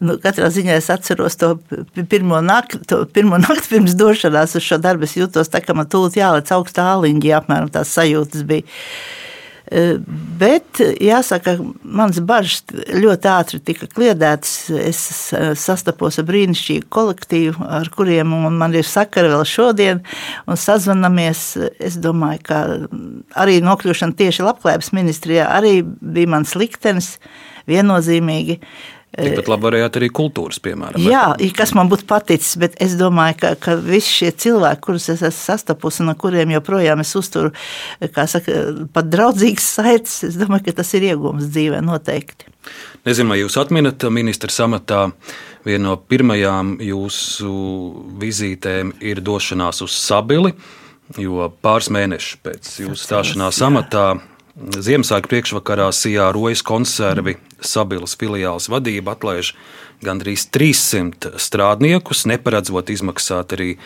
Speaker 3: Nu, katrā ziņā es atceros to pirmo nakti, to pirmo nakti pirms došanās uz šo darbu. Es jūtos tā, ka man tūlīt jālec augstā āliņģī, apmēram tās sajūtas bija. E, bet jāsaka, manas bažas ļoti ātri tika kliedētas. Es sastapos ar brīnišķīgu kolektīvu, ar kuriem man ir sakara vēl šodien, un sazvanamies. Es domāju, ka arī nokļūšana tieši labklājības ministrijā arī bija mans liktenis viennozīmīgi.
Speaker 2: Tikpat labi varējāt arī kultūras, piemēram.
Speaker 3: Jā, kas man būtu paticis, bet es domāju, ka, ka visi šie cilvēki, kurus es esmu sastapusi un ar kuriem joprojām es uzturu, kā saka, pat draudzīgas saites, es domāju, ka tas ir iegūms dzīvē noteikti.
Speaker 2: Nezinu, vai jūs atminat ministra samatā, viena no pirmajām jūsu vizītēm ir došanās uz Sabili, jo pāris mēnešus pēc jūsu stāšanās amatā Ziemassvētku priekšvakarā Sijā rojas konservi Sabilas filiāles vadība atlaiž gandrīz 300 strādniekus, neparedzot izmaksāt arī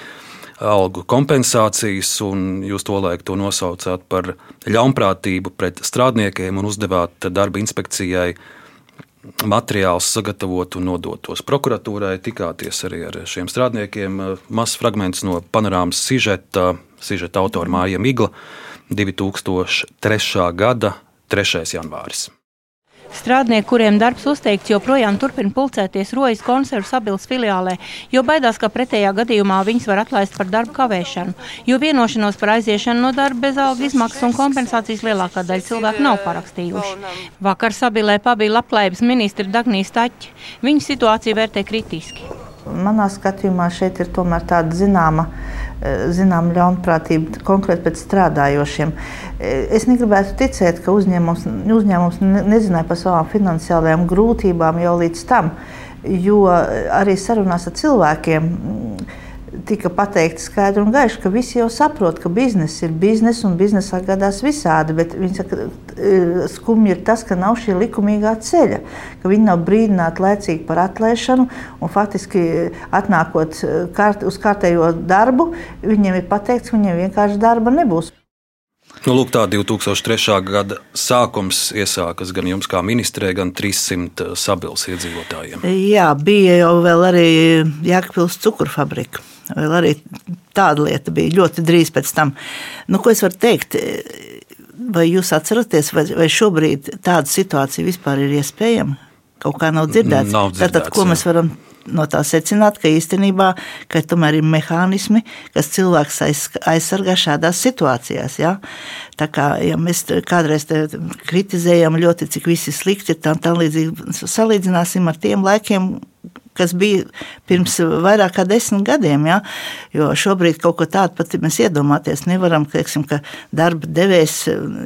Speaker 2: algu kompensācijas, un jūs to laiku to nosaucāt par ļaunprātību pret strādniekiem un uzdevāt darba inspekcijai materiāls sagatavot un nodot tos prokuratūrai. Tikāties arī ar šiem strādniekiem. Mazs fragments no panorāmas sižeta, sižeta autora Māja Migla, 2003. gada 3. janvāris.
Speaker 12: Strādnieki, kuriem darbs uzteikts, joprojām turpina pulcēties Rojas konservu sabilas filiālē, jo baidās, ka pretējā gadījumā viņus var atlaist par darbu kavēšanu, jo vienošanos par aiziešanu no darba bez alga izmaksas un kompensācijas lielākā daļa cilvēku nav parakstījuši. Vakar sabilē pabija labklājības ministra Dagnijas Taķi. Viņa situāciju vērtē kritiski.
Speaker 3: Manā skatījumā šeit ir tomēr tāda zināma, zināma ļaunprātība konkrēti pret strādājošiem. Es negribētu ticēt, ka uzņēmums, uzņēmums nezināja par savām finansiālajām grūtībām jau līdz tam, jo arī sarunās ar cilvēkiem tika pateikts skaidri un gaiši, ka visi jau saprot, ka biznesa ir biznesa un biznesā gadās visādi. Bet viņi saka, e, skumji ir tas, ka nav šī likumīgā ceļa, ka viņi nav brīdināti laicīgi par atlaišanu un faktiski atnākot e, kārt, uz kārtējo darbu, viņiem ir pateikts, ka viņiem vienkārši darba nebūs.
Speaker 2: Nu, lūk, tā 2003. gada sākums iesākas gan jums, kā ministrē, gan 300 sabils iedzīvotājiem.
Speaker 3: Jā, bija jau arī Jēkabils cukurfabrika. Vēl arī tāda lieta bija ļoti drīz pēc tam. Nu, ko es varu teikt? Vai jūs atceraties, vai, vai šobrīd tāda situācija vispār ir iespējama? Kaut kā nav dzirdēts.
Speaker 2: Nav dzirdēts
Speaker 3: Tātad, ko
Speaker 2: jā.
Speaker 3: mēs varam no tā secināt, ka īstenībā ka tomēr ir mehānismi, kas cilvēks aiz, aizsargā šādās situācijās. Ja? Tā kā ja mēs kādreiz kritizējam ļoti, cik viss ir slikti, tad tā līdzīgi salīdzināsim ar tiem laikiem, kas bija pirms vairāk kā desmit gadiem. Ja? Jo šobrīd kaut ko tādu pat mēs iedomāties nevaram, teiksim, ka darba devējs,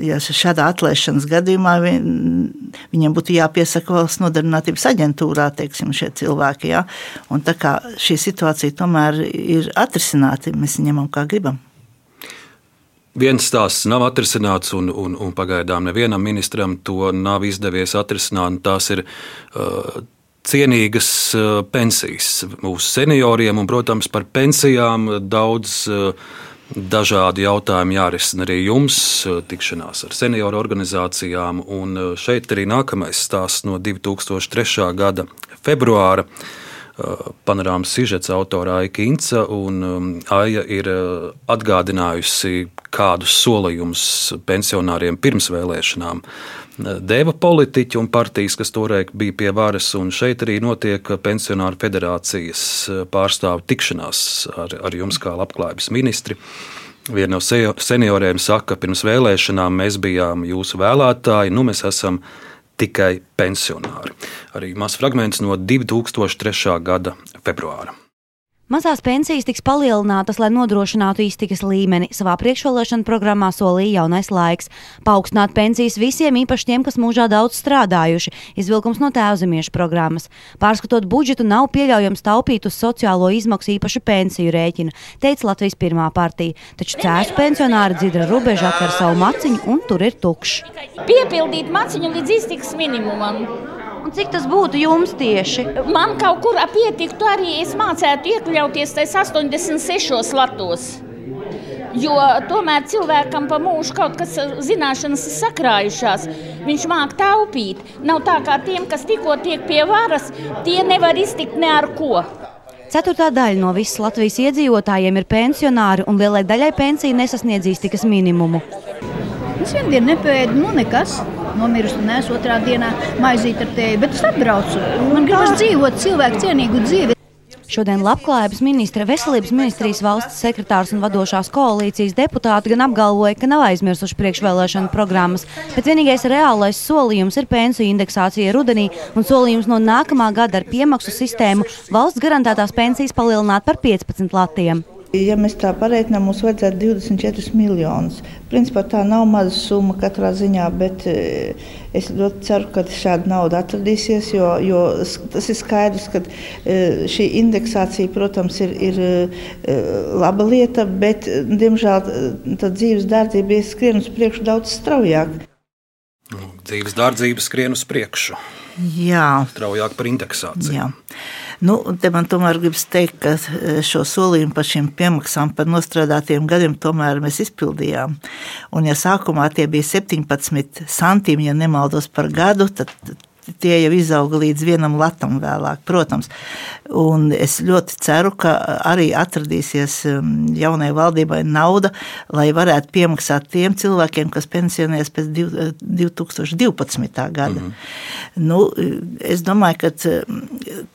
Speaker 3: ja šādā atlaišanas gadījumā viņam būtu jāpiesaka valsts nodarbinātības aģentūrā, teiksim, šie cilvēki. Ja? Un tā kā šī situācija tomēr ir atrisināta, mēs ņemam kā gribam.
Speaker 2: Viens stāsts nav atrisināts, un, un, un pagaidām nevienam ministram to nav izdevies atrisināt. Tās ir uh, cienīgas uh, pensijas mūsu senioriem, un, protams, par pensijām daudz. Uh, Dažādi jautājumi jārisina arī jums, uh, tikšanās ar senioru organizācijām. Un šeit arī nākamais stāsts no 2003. gada februāra. Panorāmas sižets autora Aija um, Aija ir atgādinājusi, kādus solījumus pensionāriem pirms vēlēšanām deva politiķi un partijas, kas toreiz bija pie varas. Šeit arī notiek pensionāru federācijas uh, pārstāvu tikšanās ar, ar jums kā labklājības ministri. Viena no senioriem saka, ka pirms vēlēšanām mēs bijām jūsu vēlētāji, nu mēs esam tikai pensionāri. Arī mazs fragments no 2003. gada februāra.
Speaker 13: Mazās pensijas tiks palielinātas, lai nodrošinātu iztikas līmeni. Savā priekšvēlēšana programmā solīja jaunais laiks. Paaugstināt pensijas visiem, īpaši tiem, kas mūžā daudz strādājuši. Izvilkums no tēvzemiešu programmas. Pārskatot budžetu, nav pieļaujams taupīt uz sociālo izmaksu īpašu pensiju rēķinu, teica Latvijas pirmā partija. Taču cēsu pensionāri dzidra robežu atver savu maciņu, un tur ir tukšs.
Speaker 14: Piepildīt maciņu līdz iztiks minimumam.
Speaker 13: Un cik tas būtu jums tieši?
Speaker 14: Man kaut kur pietiktu arī, es mācētu iekļauties tajos 86 latos. Jo tomēr cilvēkam pa mūžu kaut kas zināšanas ir sakrājušās. Viņš māk taupīt. Nav tā kā tiem, kas tikko tiek pie varas, tie nevar iztikt ne ar ko.
Speaker 13: Ceturtā daļa no visas Latvijas iedzīvotājiem ir pensionāri, un lielai daļai pensija nesasniedz iztikas minimumu.
Speaker 15: Es vienu dienu nepēdu, nu nekas. Nomirusi un es otrā dienā maizīti ar tevi, bet es atbraucu. Man gribas dzīvot cilvēku cienīgu dzīvi.
Speaker 13: Šodien Labklājības ministra, Veselības ministrijas valsts sekretārs un vadošās koalīcijas deputāti gan apgalvoja, ka nav aizmirsuši priekšvēlēšanu programmas, bet vienīgais reālais solījums ir pensiju indeksācija rudenī un solījums no nākamā gada ar piemaksu sistēmu valsts garantētās pensijas palielināt par 15 latiem.
Speaker 3: Ja mēs tā pareiķinām, mums vajadzētu 24 miljonus. Principā tā nav maza summa katrā ziņā, bet eh, es ļoti ceru, ka šāda nauda atradīsies. Jo, jo tas ir skaidrs, ka eh, šī indeksācija, protams, ir, ir eh, laba lieta, bet, diemžēl, tā dzīves dārdzība ir skrien uz priekšu daudz straujāk.
Speaker 2: Dzīves dārdzība skrien uz priekšu.
Speaker 3: Jā.
Speaker 2: straujāk par indeksāciju.
Speaker 3: Jā. Nu, te man tomēr gribas teikt, ka eh, šo solījumu par šīm piemaksām par nostrādātiem gadiem tomēr mēs izpildījām. Un ja sākumā tie bija 17 centīmi, ja nemaldos par gadu, tad tie jau izauga līdz vienam latam vēlāk, protams. Un es ļoti ceru, ka arī atradīsies um, jaunai valdībai nauda, lai varētu piemaksāt tiem cilvēkiem, kas pensionēs pēc 2012. gada. Mm -hmm. nu, es domāju, ka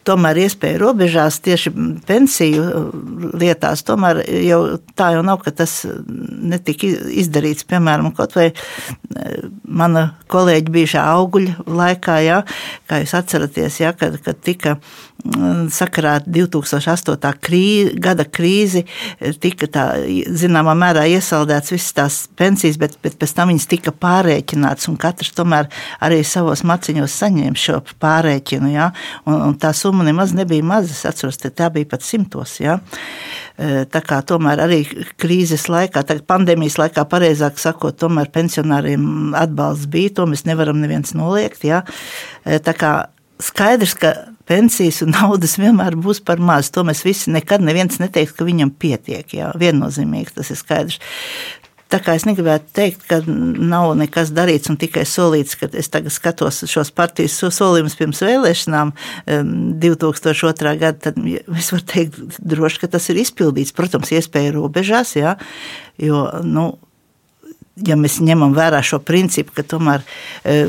Speaker 3: tomēr iespēja robežās tieši pensiju uh, lietās, tomēr jau tā jau nav, ka tas netika izdarīts, piemēram, kaut vai uh, mana kolēģa bijušā auguļa laikā, jā, kā jūs atceraties, ja, kad, kad tika sakarā 2008. Krī, gada krīzi, tika tā, zināmā mērā iesaldēts visas tās pensijas, bet, bet pēc tam viņas tika pārēķināts, un katrs tomēr arī savos maciņos saņēma šo pārēķinu, ja, un, un tā summa nemaz nebija maza, es atceros, tā bija pat simtos, ja. E, tā kā tomēr arī krīzes laikā, tagad pandēmijas laikā, pareizāk sakot, tomēr pensionāriem atbalsts bija, to mēs nevaram neviens noliegt, ja. E, tā kā skaidrs, ka pensijas un naudas vienmēr būs par maz. To mēs visi nekad neviens neteiks, ka viņam pietiek. Jā, viennozīmīgi tas ir skaidrs. Tā kā es negribētu teikt, ka nav nekas darīts un tikai solīts, ka es tagad skatos šos partijas solījumus pirms vēlēšanām 2002. gada, tad es varu teikt droši, ka tas ir izpildīts. Protams, iespēja robežās, jā, jo, nu, ja mēs ņemam vērā šo principu, ka tomēr e,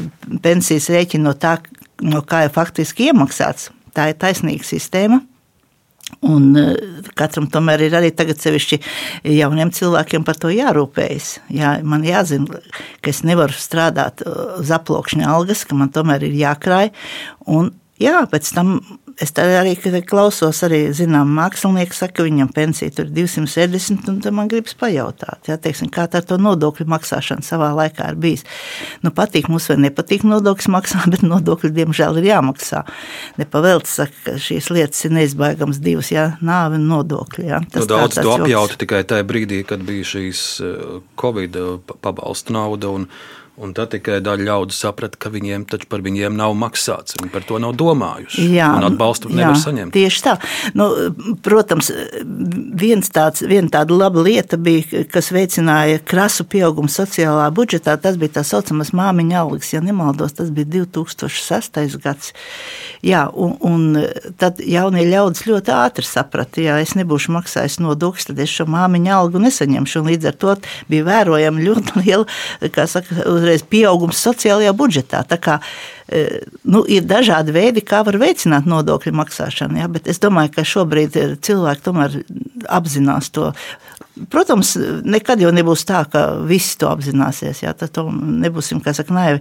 Speaker 3: pensijas rēķina no tā, no kā ir faktiski iemaksāts. Tā ir taisnīga sistēma. Un eh, katram tomēr ir arī tagad sevišķi jauniem cilvēkiem par to jārūpējas. Jā, man jāzina, ka es nevaru strādāt eh, uz aplokšņa algas, ka man tomēr ir jākrāj. Un jā, pēc tam Es arī klausos, arī zinām, mākslinieki saka, ka viņam pensija tur ir 270, un man gribas pajautāt, ja, teiksim, kā tā ar to nodokļu maksāšanu savā laikā ir bijis. Nu, patīk mums vai nepatīk nodokļus maksāt, bet nodokļi, diemžēl, ir jāmaksā. Nepavēlts saka, ka šīs lietas ir neizbēgams divas, jā, nāve un nodokļi. Jā.
Speaker 2: Tas nu, daudz to apjauta tikai tajā brīdī, kad bija šīs eh, Covid pabalstu nauda un Un tad tikai daļa ļaudis saprata, ka viņiem taču par viņiem nav maksāts. Viņi par to nav domājuši. Jā, un atbalstu jā, nevar saņemt.
Speaker 3: Tieši tā. Nu, protams, viens tāds, viena tāda laba lieta bija, kas veicināja krasu pieaugumu sociālā budžetā. Tas bija tā saucamais māmiņa algas. Ja nemaldos, tas bija 2006. gads. Jā, un, un tad jaunie ļaudis ļoti ātri saprata, ja es nebūšu maksājis nodokļus, tad es šo māmiņa algu nesaņemšu. Un līdz ar to bija vērojama ļoti liela, kā saka, uzreiz pieaugums sociālajā budžetā. Tā kā, e, nu, ir dažādi veidi, kā var veicināt nodokļu maksāšanu, ja, bet es domāju, ka šobrīd cilvēki tomēr apzinās to. Protams, nekad jau nebūs tā, ka visi to apzināsies. Jā, tad nebūsim, kā saka, naivi.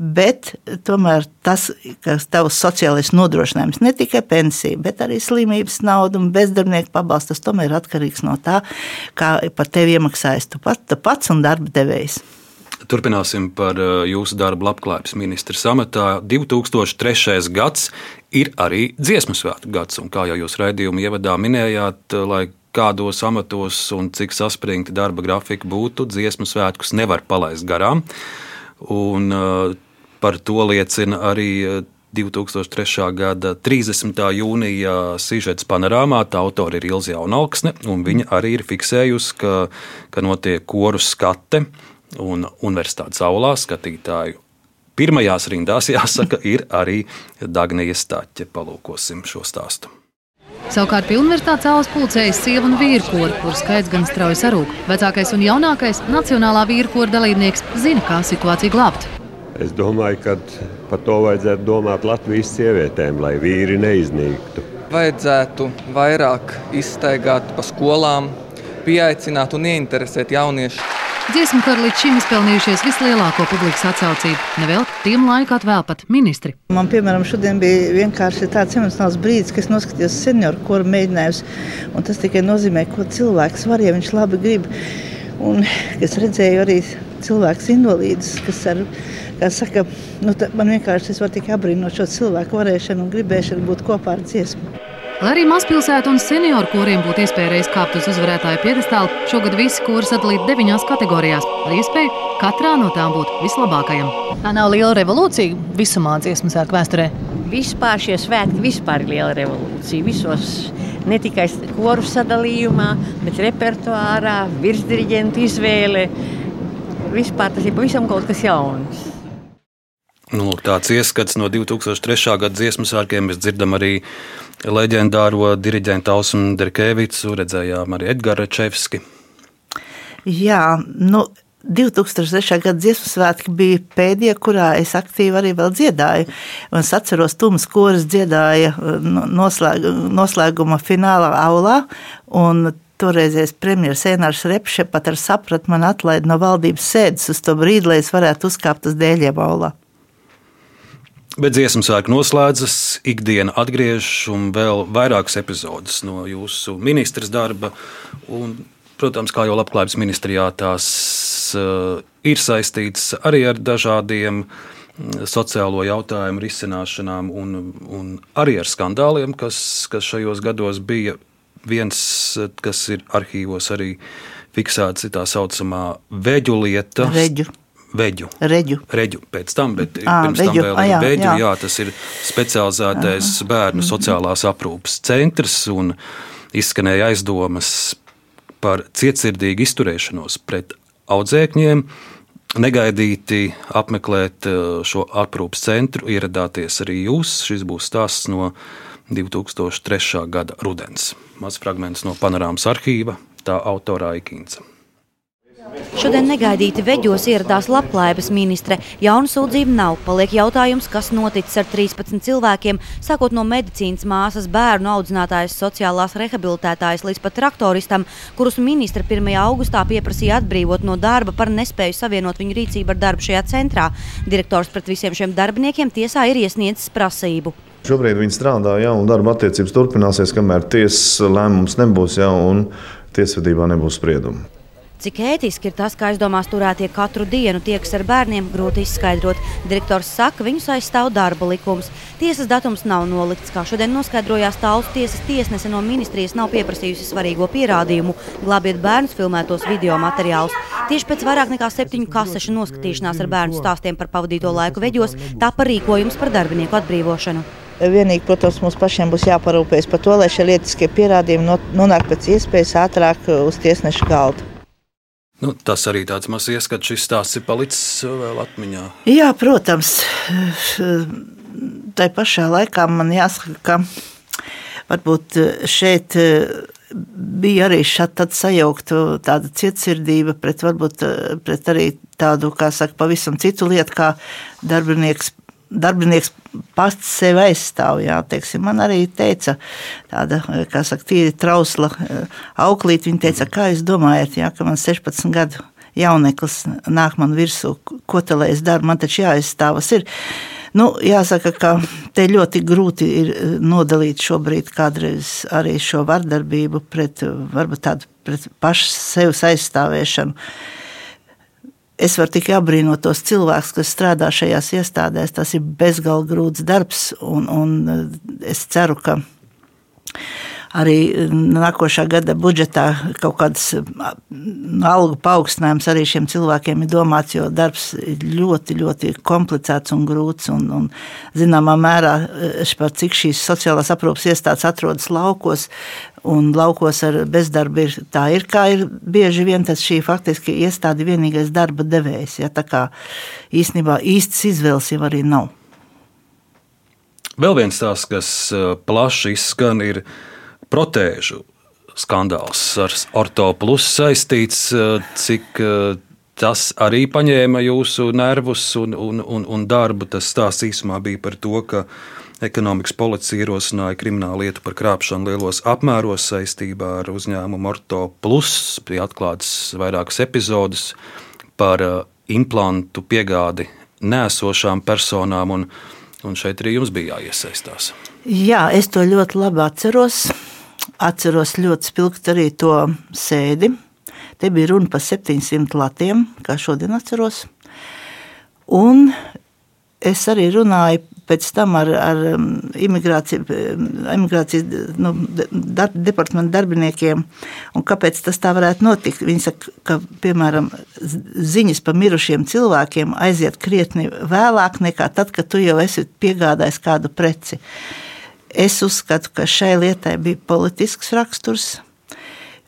Speaker 3: Bet tomēr tas, ka tavs sociālais nodrošinājums ne tikai pensija, bet arī slimības nauda un bezdarbnieku pabalsts, tas tomēr ir atkarīgs no tā, kā par tevi iemaksājas tu, pat, tu pats un darba devējs.
Speaker 2: Turpināsim par uh, jūsu darbu labklājības ministra samatā. 2003. gads ir arī dziesmu svētku gads, un kā jau jūs raidījuma ievadā minējāt, uh, lai kādos amatos un cik saspringti darba grafika būtu, dziesmu svētkus nevar palaist garām. Un, uh, par to liecina arī 2003. gada 30. jūnijā sižets panorāmā. Tā autora ir Ilza Jaunauksne, un viņa arī ir fiksējusi, ka, ka notiek koru skate un universitātes aulā skatītāju. Pirmajās rindās, jāsaka, ir arī Dagnija Stāķe. Palūkosim šo stāstu.
Speaker 16: Savukārt pie universitātes aulas pulcējas sieva un vīru kori, kur skaits gan strauji sarūk. Vecākais un jaunākais nacionālā vīru kora dalībnieks zina, kā situāciju glābt.
Speaker 17: Es domāju, ka par to vajadzētu domāt Latvijas sievietēm, lai vīri neiznīktu.
Speaker 18: Vajadzētu vairāk izstaigāt pa skolām, pieaicināt un ieinteresēt jauniešus.
Speaker 16: Dziesmu kori līdz šim izpelnījušies vislielāko publikas atsaucību. Nevēl tiem laiku atvēl pat ministri.
Speaker 3: Man, piemēram, šodien bija vienkārši tāds emocionāls brīdis, kad es noskatījos senioru koru mēģinājumus. Tas tikai nozīmē, ko cilvēks var, ja viņš labi grib. Un es redzēju arī cilvēkus invalīdus, kas ar, saka, nu, man vienkārši es varu tikai apbrīnot šo cilvēku varēšanu un gribēšanu būt kopā ar dziesmu.
Speaker 16: Lai arī mazpilsētu un senioru koriem būtu iespēja reiz kāpt uz uzvarētāju piedestālu, šogad visi kori sadalīti deviņās kategorijās ar iespēju katrā no tām būt vislabākajam.
Speaker 19: Tā nav liela revolūcija visumā dziesmu svētku vēsturē.
Speaker 20: Vispār šie svētki vispār ir liela revolūcija. Visos ne tikai koru sadalījumā, bet repertuārā, virsdiriģentu izvēle. Vispār tas ir pavisam kaut kas jauns.
Speaker 2: Nu, lūk, tāds ieskats no 2003. gada dziesmu svētkiem. Mēs dzirdam arī leģendāro diriģentu Ausmu Derkevicu, redzējām arī Edgara Čevski.
Speaker 3: Jā, nu, 2003. gada dziesmu svētki bija pēdējie, kurā es aktīvi arī dziedāju. Un es atceros, Tums Koris dziedāja noslēg, noslēguma finālā aulā. Toreizējais premjerministrs Enārs Repše pat ar sapratu man atlaida no valdības sēdes uz to brīdi, lai es varētu uzkāpt uz dēļiem aulā.
Speaker 2: Bet dziesmu svētku noslēdzas, ikdiena atgriežas un vēl vairākas epizodes no jūsu ministrs darba. Un Protams, kā jau labklājības ministrijā, tās uh, ir saistītas arī ar dažādiem mm, sociālo jautājumu risināšanām un, un arī ar skandāliem, kas, kas šajos gados bija. Viens, kas ir arhīvos arī fiksēts, ir tā saucamā veģu lieta.
Speaker 3: Veģu.
Speaker 2: Veģu.
Speaker 3: Reģu.
Speaker 2: Reģu pēc tam, bet à, pirms veģu. tam vēl ir veģu. Jā. jā, tas ir specializētais Aha. bērnu mhm. sociālās aprūpas centrs un izskanēja aizdomas par cietsirdīgu izturēšanos pret audzēkņiem. Negaidīti apmeklēt šo aprūpas centru ieradāties arī jūs. Šis būs stāsts no 2003. gada rudens. Mazs fragments no panorāmas arhīva, tā autora Aikīns.
Speaker 13: Šodien negaidīti veģos ieradās labklājības ministre. Jaunu sūdzību nav. Paliek jautājums, kas noticis ar 13 cilvēkiem, sākot no medicīnas māsas, bērnu audzinātājas, sociālās rehabilitētājas līdz pat traktoristam, kurus ministre 1. augustā pieprasīja atbrīvot no darba par nespēju savienot viņu rīcību ar darbu šajā centrā. Direktors pret visiem šiem darbiniekiem tiesā ir iesniedzis prasību.
Speaker 21: Šobrīd viņi strādā, ja, un darba attiecības turpināsies, kamēr tiesas lēmums nebūs, ja, un tiesvedībā nebūs sprieduma.
Speaker 13: Cik ētiski ir tas, ka aizdomās turētie katru dienu tiekas ar bērniem, grūti izskaidrot. Direktors saka, viņus aizstāv darba likums. Tiesas datums nav nolikts, kā šodien noskaidrojās Tālus tiesas tiesnese no ministrijas nav pieprasījusi svarīgo pierādījumu, glābiet bērnus filmētos video materiālus. Tieši pēc vairāk nekā septiņu kasešu noskatīšanās ar bērnu stāstiem par pavadīto laiku veģos, tā par rīkojums par darbinieku atbrīvošanu.
Speaker 3: Vienīgi, protams, mums pašiem būs jāparūpējas par to, lai šie lietiskie pierādījumi nonāk pēc iespējas ātrāk uz tiesneša galda.
Speaker 2: Nu, tas arī tāds mazs ieskats, šis stāsts ir palicis uh, vēl atmiņā.
Speaker 3: Jā, protams. Tā pašā laikā man jāsaka, ka varbūt šeit uh, bija arī šāda sajaukta tāda cietsirdība pret, varbūt, pret arī tādu, kā saka, pavisam citu lietu, kā darbinieks darbinieks pats sevi aizstāv. Jā, teiksim, man arī teica, tāda, kā saka, tīri trausla eh, auklīt. Viņa teica, kā jūs domājat, jā, ka man 16 gadu jauneklis nāk man virsū, ko te lai es daru, man taču jāaizstāvas ir. Nu, jāsaka, ka te ļoti grūti ir eh, nodalīt šobrīd kādreiz arī šo vardarbību pret, varbūt tādu pret pašu sevis aizstāvēšanu. Es varu tikai apbrīnot tos cilvēkus, kas strādā šajās iestādēs. Tas ir bezgalīgi grūts darbs, un, un es ceru, ka arī nākošā gada budžetā kaut kādas algu paaugstinājums arī šiem cilvēkiem ir domāts, jo darbs ļoti, ļoti komplicēts un grūts. Un, un zināmā mērā, par cik šīs sociālās aprūpas iestādes atrodas laukos, un laukos ar bezdarbu ir tā, ir, kā ir bieži vien tas šī faktiski iestāde vienīgais darba devējs. Ja, tā kā īstenībā īstas izvēles jau arī nav.
Speaker 2: Vēl viens tās, kas plaši izskan, ir protēžu skandāls ar Orto Plus saistīts, eh, cik eh, tas arī paņēma jūsu nervus un, un, un, un darbu. Tas stāsts īsumā bija par to, ka ekonomikas policija ierosināja kriminālu lietu par krāpšanu lielos apmēros saistībā ar uzņēmumu Orto Plus. Bija atklāts vairākas epizodes par eh, implantu piegādi nēsošām personām, un, un šeit arī jums bija jāiesaistās.
Speaker 3: Jā, es to ļoti labi atceros. Atceros ļoti spilgti arī to sēdi. Te bija runa par 700 latiem, kā šodien atceros. Un es arī runāju pēc tam ar, ar um, imigrāciju, imigrācijas nu, darb, departamentu darbiniekiem. Un kāpēc tas tā varētu notikt? Viņi saka, ka, piemēram, ziņas par mirušiem cilvēkiem aiziet krietni vēlāk nekā tad, kad tu jau esi piegādājis kādu preci. Es uzskatu, ka šai lietai bija politisks raksturs.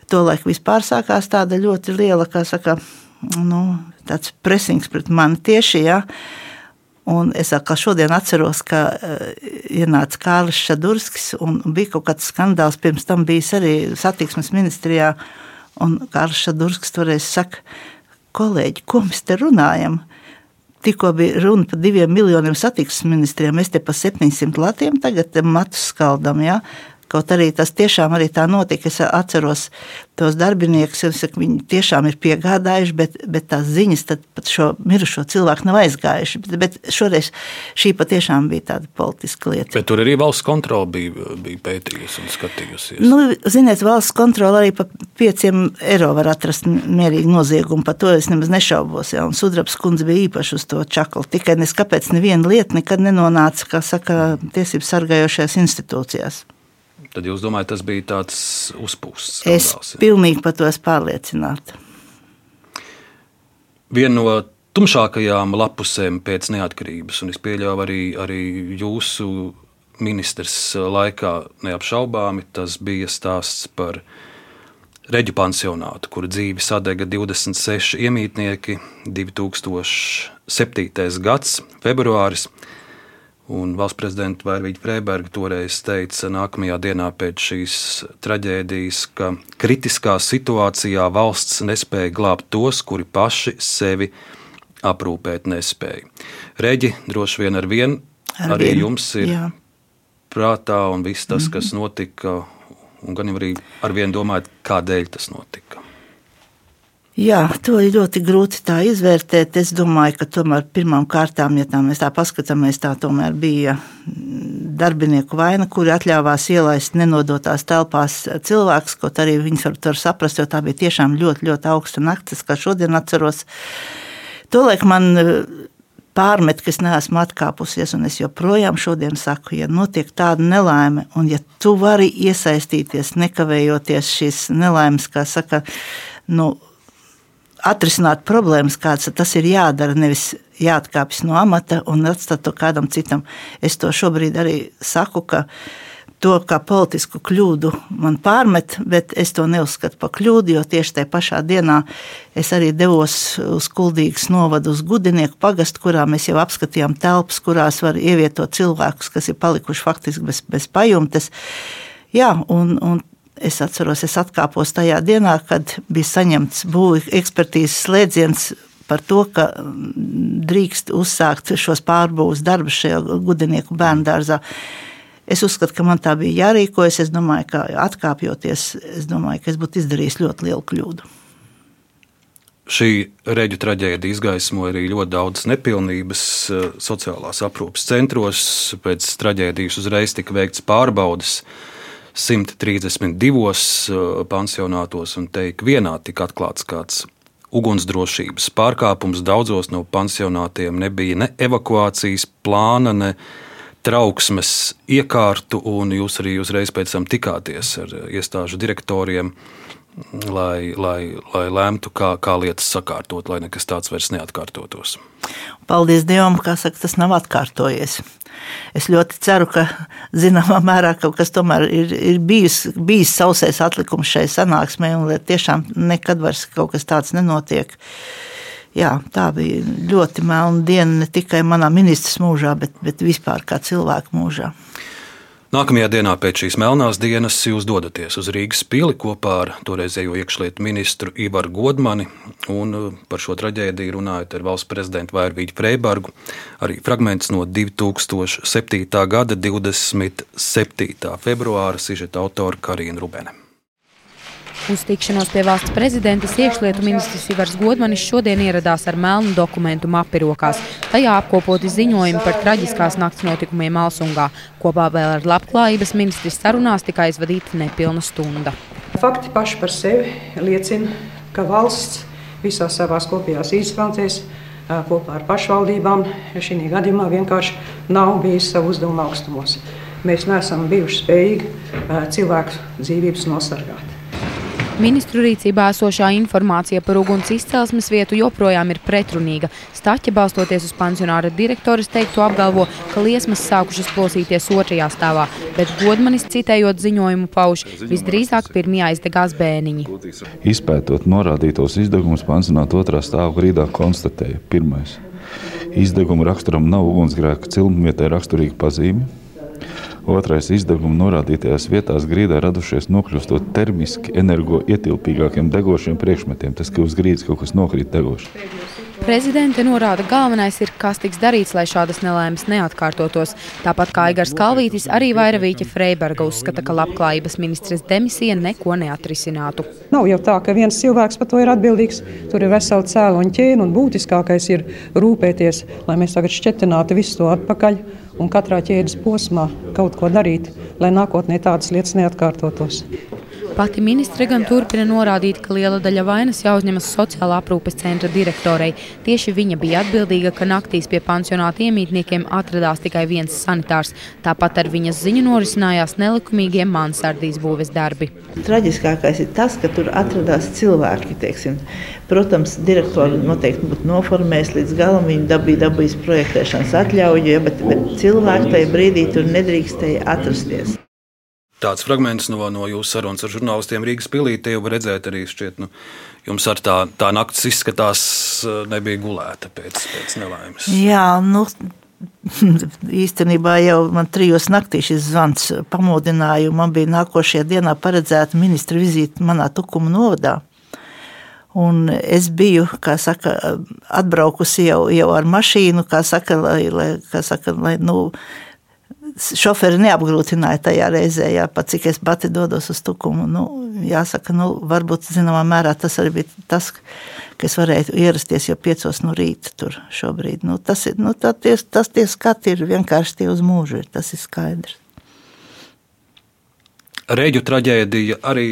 Speaker 3: Tolaik vispār sākās tāda ļoti liela, kā saka, nu, tāds presings pret mani tieši. Ja? Un es atkal šodien atceros, ka uh, ienāca Kārlis Šadurskis un bija kaut kāds skandāls. Pirms tam bijis arī satiksmes ministrijā. Un Kārlis Šadurskis toreiz saka, kolēģi, ko mēs te runājam? Tikko bija runa par diviem miljoniem satiksmes ministriem, mēs te pa 700 latiem tagad matus skaldam. Ja? Kaut arī tas tiešām arī tā notika. Es atceros tos darbiniekus, saku, viņi tiešām ir piegādājuši, bet, bet tās ziņas pat šo mirušo cilvēku nav aizgājuši. Bet, bet šoreiz šī patiešām bija tāda politiska lieta.
Speaker 2: Bet tur arī valsts kontrole bija, bija pētījusi un skatījusies.
Speaker 3: Nu, ziniet, valsts kontrole arī par pieciem eiro var atrast mierīgu noziegumu. Par to es nemaz nešaubos. Ja? Un Sudrabs kundze bija īpaši uz to čaklu. Tikai nes kāpēc neviena lieta nekad nenonāca, kā saka, tiesību sargājošajās institūcijās.
Speaker 2: Tad jūs domājat, tas bija tāds uzpūsts?
Speaker 3: Es ja? pilnīgi par to esmu pārliecināta.
Speaker 2: Viena no tumšākajām lapusēm pēc neatkarības, un es pieļauju arī, arī jūsu ministrs laikā neapšaubāmi, tas bija stāsts par reģu pansionātu, kur dzīvi sadega 26 iemītnieki 2007. gads, februāris. Un valsts prezidenta Vairvīģa Freiberga toreiz teica, nākamajā dienā pēc šīs traģēdijas, ka kritiskā situācijā valsts nespēja glābt tos, kuri paši sevi aprūpēt nespēja. Reģi droši vien ar vienu arī vien, jums ir jā. prātā un viss tas, mm -hmm. kas notika, un gan arī ar vienu domājat, kādēļ tas notika.
Speaker 3: Jā, to ir ļoti grūti tā izvērtēt. Es domāju, ka tomēr pirmām kārtām, ja tā mēs tā paskatāmies, tā tomēr bija darbinieku vaina, kuri atļāvās ielaist nenodotās telpās cilvēkus, kaut arī viņus var, var saprast, jo tā bija tiešām ļoti, ļoti augsta naktis, kā šodien atceros. Tolēk man e, pārmet, ka es neesmu atkāpusies, un es joprojām šodien saku, ja notiek tāda nelaime, un ja tu vari iesaistīties, nekavējoties šīs nelaimes, kā saka, nu, atrisināt problēmas, kādas tas ir jādara, nevis jāatkāpjas no amata un atstāt to kādam citam. Es to šobrīd arī saku, ka to kā politisku kļūdu man pārmet, bet es to neuzskatu par kļūdu, jo tieši tajā pašā dienā es arī devos uz Kuldīgas novadu uz Gudinieku pagastu, kurā mēs jau apskatījām telpas, kurās var ievietot cilvēkus, kas ir palikuši faktiski bez, bez pajumtes. Jā, un, un Es atceros, es atkāpos tajā dienā, kad bija saņemts būvniecības ekspertīzes slēdziens par to, ka mm, drīkst uzsākt šos pārbūves darbus šajā gudinieku bērnu dārzā. Es uzskatu, ka man tā bija jārīkojas. Es domāju, ka atkāpjoties, es domāju, ka es būtu izdarījis ļoti lielu kļūdu.
Speaker 2: Šī reģu traģēdija izgaismoja arī ļoti daudz nepilnības eh, sociālās aprūpes centros. Pēc traģēdijas uzreiz tika veikts pārbaudas. 132 uh, pansionātos, un te ikvienā tika atklāts kāds ugunsdrošības pārkāpums. Daudzos no pansionātiem nebija ne evakuācijas plāna, ne trauksmes iekārtu, un jūs arī uzreiz pēc tam tikāties ar iestāžu direktoriem, lai, lai, lai lemtu, kā, kā lietas sakārtot, lai nekas tāds vairs neatkārtotos.
Speaker 3: Paldies Dievam, ka tas nav atkārtojies es ļoti ceru, ka zināmā mērā kaut kas tomēr ir, ir bijis, bijis sausais atlikums šai sanāksmē, un tiešām nekad vairs kaut kas tāds nenotiek. Jā, tā bija ļoti melna diena ne tikai manā ministrs mūžā, bet, bet vispār kā cilvēka mūžā.
Speaker 2: Nākamajā dienā pēc šīs melnās dienas jūs dodaties uz Rīgas pili kopā ar toreizējo iekšlietu ministru Ivaru Godmani un uh, par šo traģēdiju runājot ar valsts prezidentu Vairvīģu Freibergu. Arī fragments no 2007. gada 27. februāra sižeta autora Karina Rubene.
Speaker 22: Uz tikšanos pie valsts prezidentas iekšlietu ministrs Ivars Godmanis šodien ieradās ar melnu dokumentu mapi rokās. Tajā apkopoti ziņojumi par traģiskās nakts notikumiem Alsungā. Kopā vēl ar labklājības ministrs sarunās tika aizvadīta nepilna stunda.
Speaker 9: Fakti paši par sevi liecina, ka valsts visās savās kopējās izpildēs kopā ar pašvaldībām šī gadījumā vienkārši nav bijis savu uzdevumu augstumos. Mēs neesam bijuši spējīgi cilvēku dzīvības nosargāt.
Speaker 22: Ministru rīcībā esošā informācija par uguns izcelsmes vietu joprojām ir pretrunīga. Staķa, balstoties uz pensionāra direktoras teikto, apgalvo, ka liesmas sākušas plosīties otrajā stāvā, bet godmanis citējot ziņojumu pauž, visdrīzāk pirmajā izdegās bēniņi.
Speaker 23: Izpētot norādītos izdegumus, pensionāta otrā stāva grīdā konstatēja pirmais. Izdeguma raksturam nav ugunsgrēka cilmvietai raksturīga pazīme. Otrais izdevuma norādītajās vietās grīdā radušies nokļūstot termiski energoietilpīgākiem degošiem priekšmetiem. Tas, ka uz grīdas kaut kas nokrīt degoši.
Speaker 22: Prezidente norāda, galvenais ir, kas tiks darīts, lai šādas nelaimes neatkārtotos. Tāpat kā Igars Kalvītis, arī Vairavīķa Freiberga uzskata, ka labklājības ministres demisija neko neatrisinātu.
Speaker 9: Nav jau tā, ka viens cilvēks par to ir atbildīgs. Tur ir vesela cēloņa ķēde, un būtiskākais ir rūpēties, lai mēs tagad šķetinātu visu to atpakaļ un katrā ķēdes posmā kaut ko darīt, lai nākotnē tādas lietas neatkārtotos.
Speaker 22: Pati ministre gan turpina norādīt, ka liela daļa vainas jāuzņemas sociālā aprūpes centra direktorei. Tieši viņa bija atbildīga, ka naktīs pie pansionāta iemītniekiem atradās tikai viens sanitārs. Tāpat ar viņas ziņu norisinājās nelikumīgie mansardīs būves darbi.
Speaker 3: Traģiskākais ir tas, ka tur atradās cilvēki. Teiksim. Protams, direktori noteikti būtu noformējis līdz galam, viņi dabīja dabūjis projektēšanas atļauju, ja, bet, bet cilvēki tajā brīdī tur nedrīkstēja atrasties.
Speaker 2: Tāds fragments no, no jūsu sarunas ar žurnālistiem Rīgas pilī, te jau redzēt arī šķiet, nu, jums ar tā, tā naktis izskatās eh, nebija gulēta pēc, pēc nelaimes.
Speaker 3: Jā, nu, īstenībā jau man trijos naktī šis zvans pamodināja, man bija nākošajā dienā paredzēta ministra vizīte manā Tukuma novadā. Un es biju, saka, atbraukusi jau, jau ar mašīnu, kā saka, lai, lai, kā saka, lai nu, šoferi neapgrūtināja tajā reizē, jā, pat cik es pati dodos uz tukumu. Nu, jāsaka, nu, varbūt zināmā mērā tas arī bija tas, ka es varēju ierasties jau piecos no rīta tur šobrīd. Nu, tas, ir, nu, tie, tas tie skati ir vienkārši tie uz mūžu, ir, tas ir skaidrs.
Speaker 2: Reģu traģēdija arī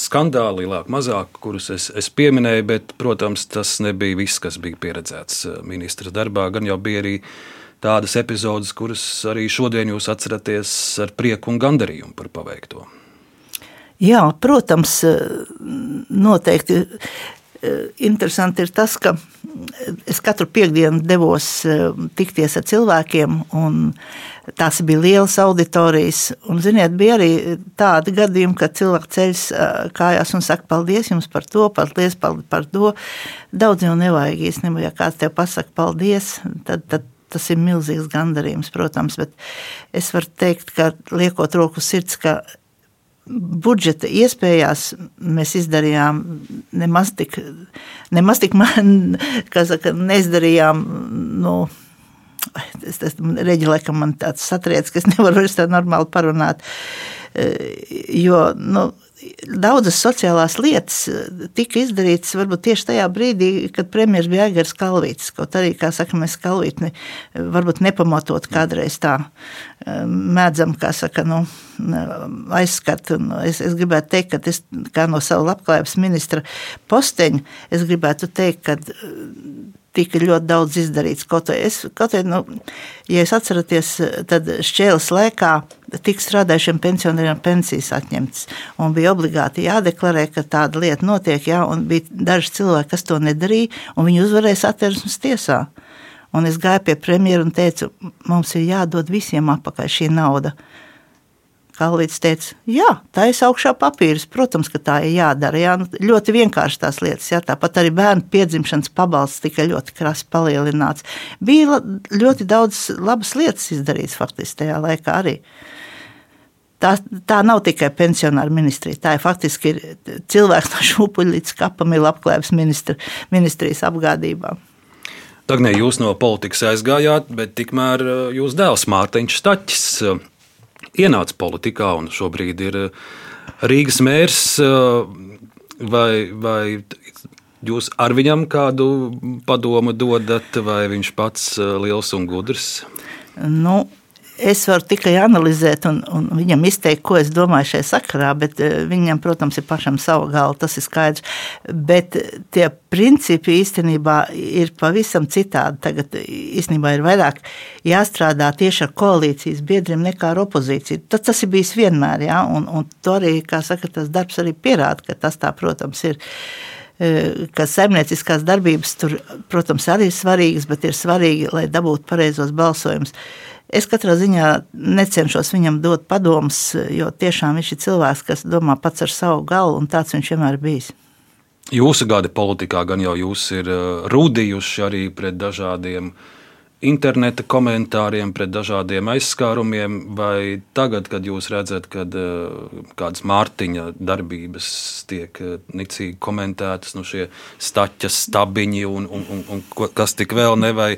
Speaker 2: skandāli, lielāk, mazāk, kurus es, es pieminēju, bet, protams, tas nebija viss, kas bija pieredzēts eh, ministra darbā. Gan jau bija arī uh, tādas epizodes, kuras arī šodien jūs atceraties ar prieku un gandarījumu par paveikto.
Speaker 3: Jā, protams, noteikti. Interesanti ir tas, ka es katru piekdienu devos tikties ar cilvēkiem, un tās bija lielas auditorijas. Un, ziniet, bija arī tādi gadījumi, kad cilvēki ceļas kājās un saka, paldies jums par to, paldies par to. Daudz jau nevajag īstenībā, ja kāds tev pasaka paldies, tad, tad tas ir milzīgs gandarījums, protams, bet es varu teikt, ka liekot roku sirds, ka budžeta iespējās mēs izdarījām nemaz tik, nemaz tik man, kā saka, neizdarījām, nu, es, es reģi, laikam man tāds satriec, ka es nevaru vairs tā normāli parunāt, jo, nu, daudzas sociālās lietas eh, tika izdarītas varbūt tieši tajā brīdī, kad premjerministrs bija Aigars Kalvītis. Kaut arī, kā saka, mēs Kalvīti varbūt nepamatot kādreiz tā eh, mēdzam, kā saka, nu, aizskat. Es, es gribētu teikt, ka es kā no sava labklājības ministra posteņa, es gribētu teikt, ka tika ļoti daudz izdarīts. Kaut arī, es, kaut arī nu, ja es atceraties, tad šķēles laikā tika strādājušiem pensionāriem pensijas atņemtas. Un bija obligāti jādeklarē, ka tāda lieta notiek, jā, un bija daži cilvēki, kas to nedarīja, un viņi uzvarēs atversmes tiesā. Un es gāju pie premjera un teicu, mums ir jādod visiem atpakaļ šī nauda. Kalvīts teica, jā, tā ir augšā papīrs. Protams, ka tā ir jādara. Jā, nu, ļoti vienkārši tās lietas. Jā, tāpat arī bērnu piedzimšanas pabalsts tika ļoti krasi palielināts. Bija ļoti daudz labas lietas izdarīts faktiski tajā laikā arī. Tā, tā nav tikai pensionāra ministrija. Tā ir faktiski ir cilvēks no šūpuļa līdz kapam ir labklājības ministra, ministrijas apgādībā.
Speaker 2: Tagnē, jūs no politikas aizgājāt, bet tikmēr uh, jūs dēls Mārtiņš Staķis ienāca politikā un šobrīd ir eh, Rīgas mērs. Eh, vai, vai jūs ar viņam kādu padomu dodat, vai viņš pats eh, liels un gudrs?
Speaker 3: Nu, es varu tikai analizēt un, un viņam izteikt, ko es domāju šajā sakarā, bet eh, viņam, protams, ir pašam sava galva, tas ir skaidrs. Bet tie principi īstenībā ir pavisam citādi. Tagad īstenībā ir vairāk jāstrādā tieši ar koalīcijas biedriem nekā ar opozīciju. Tas, tas ir bijis vienmēr, ja? un, un to arī, kā saka, tas darbs arī pierāda, ka tas tā, protams, ir eh, ka saimnieciskās darbības tur, protams, arī ir svarīgas, bet ir svarīgi, lai dabūtu pareizos balsojumus. Es katrā ziņā necenšos viņam dot padomus, jo tiešām viņš ir cilvēks, kas domā pats ar savu galvu, un tāds viņš vienmēr bijis.
Speaker 2: Jūsu gadi politikā gan jau jūs ir eh, rūdījuši arī pret dažādiem interneta komentāriem, pret dažādiem aizskārumiem, vai tagad, kad jūs redzat, ka eh, kādas Mārtiņa darbības tiek eh, nicīgi komentētas, nu šie staķa stabiņi un, un, un, un kas tik vēl ne, vai,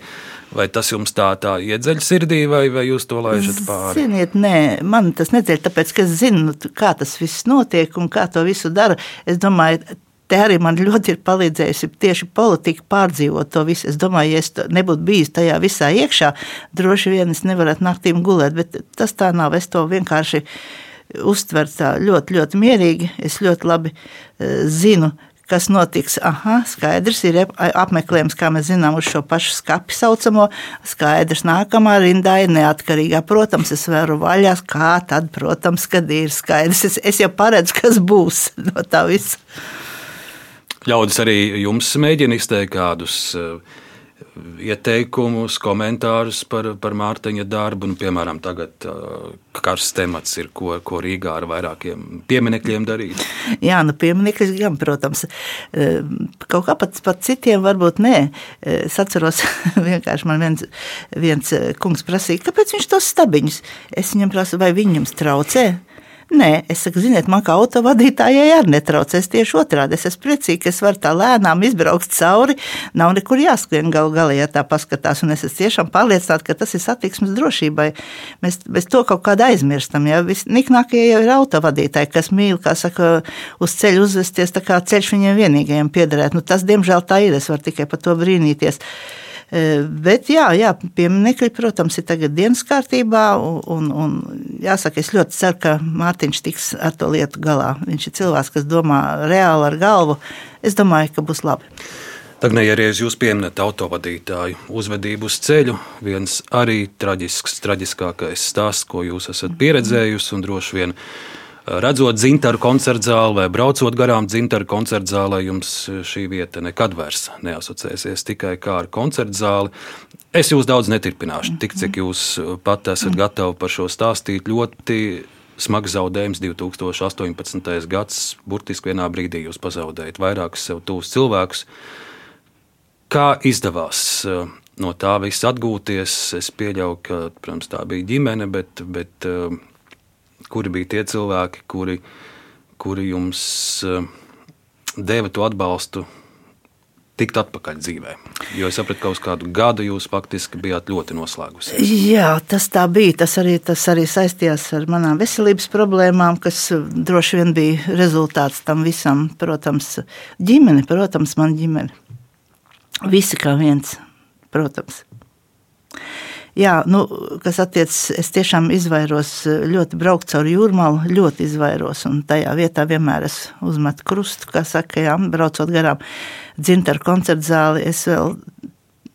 Speaker 2: Vai tas jums tā, tā iedzeļ sirdī, vai, vai jūs to laižat pāri?
Speaker 3: Ziniet, nē, man tas nedzeļ, tāpēc, ka es zinu, kā tas viss notiek un kā to visu dara. Es domāju, te arī man ļoti ir palīdzējusi tieši politika pārdzīvot to visu. Es domāju, ja es nebūtu bijis tajā visā iekšā, droši vien es nevarētu naktīm gulēt, bet tas tā nav. Es to vienkārši uztveru tā ļoti, ļoti mierīgi. Es ļoti labi uh, zinu, kas notiks. Aha, skaidrs, ir apmeklējums, kā mēs zinām, uz šo pašu skapi saucamo. Skaidrs, nākamā rindā ir neatkarīgā. Protams, es varu vaļās, kā tad, protams, kad ir skaidrs. Es, es jau paredzu, kas būs no tā visa.
Speaker 2: Ļaudis arī jums mēģina izteikt kādus uh, ieteikumus, komentārus par, par Mārtiņa darbu. Nu, piemēram, tagad uh, karsts temats ir, ko, ko Rīgā ar vairākiem pieminekļiem darīt.
Speaker 3: Jā, nu pieminekļus gan, protams. Kaut kā pat, pat citiem varbūt nē. Es atceros, vienkārši man viens, viens kungs prasīja, kāpēc viņš tos stabiņus? Es viņam prasu, vai viņam traucē? Nē, es saku, ziniet, man kā autovadītājai arī netraucē. Es tieši otrādi es esmu priecīga, ka es varu tā lēnām izbraukt cauri. Nav nekur jāskrien galu galā, ja tā paskatās. Un es esmu tiešām pārliecināta, ka tas ir satiksmes drošībai. Mēs, mēs to kaut kādā aizmirstam. Ja? Niknākie jau ir autovadītāji, kas mīl, kā saka, uz ceļa uzvesties, tā kā ceļš viņiem vienīgajiem piederēt. Nu, tas, diemžēl, tā ir. Es varu tikai par to brīnīties. Bet, jā, jā pieminekļi, protams, ir tagad dienas kārtībā. Un, un, jāsaka, es ļoti ceru, ka Mārtiņš tiks ar to lietu galā. Viņš ir cilvēks, kas domā reāli ar galvu. Es domāju, ka būs labi.
Speaker 2: Tagad, ja jūs pieminat autovadītāju uzvedību uz ceļu, viens arī traģisks, traģiskākais stāsts, ko jūs esat pieredzējusi un droši vien redzot dzintaru koncertu zāli vai braucot garām dzintaru koncertu zālē, jums šī vieta nekad vairs neasociēsies tikai kā ar koncertu zāli. Es jūs daudz netirpināšu, tik cik jūs pat esat gatavi par šo stāstīt. Ļoti smags zaudējums 2018. gads. Burtiski vienā brīdī jūs pazaudējat vairākus sev tuvus cilvēkus. Kā izdevās no tā visa atgūties? Es pieļauju, ka protams, tā bija ģimene, bet, bet kuri bija tie cilvēki, kuri, kuri jums eh, deva to atbalstu tikt atpakaļ dzīvē. Jo es sapratu, ka uz kādu gadu jūs faktiski bijāt ļoti noslēgusi.
Speaker 3: Jā, tas tā bija. Tas arī, tas arī saistījās ar manām veselības problēmām, kas droši vien bija rezultāts tam visam. Protams, ģimene, protams, man ģimene. Visi kā viens, protams. Jā, nu, kas attiecas, es tiešām izvairos ļoti braukt caur jūrmālu, ļoti izvairos. Un tajā vietā vienmēr es uzmetu krustu, kā saka, jā, braucot garām dzimtaru koncertu zāli. Es vēl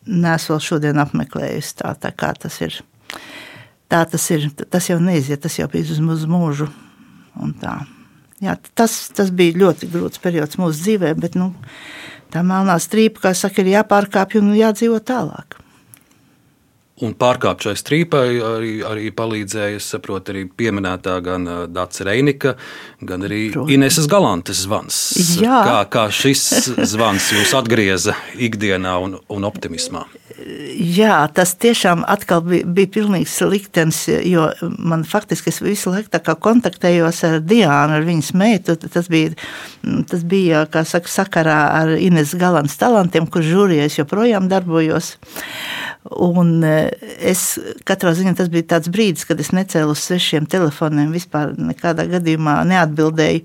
Speaker 3: neesmu vēl šodien apmeklējusi tā, tā kā tas ir. Tā tas ir, tas jau neiziet, tas jau bija uz mūžu. Jā, tas, tas bija ļoti grūts periods mūsu dzīvē, bet nu, tā melnā strīpa, kā saka, ir jāpārkāpj un jādzīvo tālāk.
Speaker 2: Un pārkāpt šai strīpai arī, arī palīdzēja, saprotu, arī pieminētā gan Dārsa Reinika, gan arī Protams. Ineses Galantes zvans. Jā. Kā, kā šis zvans jūs atgrieza ikdienā un, un optimismā?
Speaker 3: Jā, tas tiešām atkal bija, bija pilnīgs liktenis, jo man faktiski es visu laiku kontaktējos ar Diānu, ar viņas meitu. Tas bija, tas bija kā saka, sakarā ar Ines Galantes talantiem, kur žūrijā joprojām darbojos. Un es katrā ziņā tas bija tāds brīdis, kad es necēlu uz svešiem telefoniem, vispār nekādā gadījumā neatbildēju.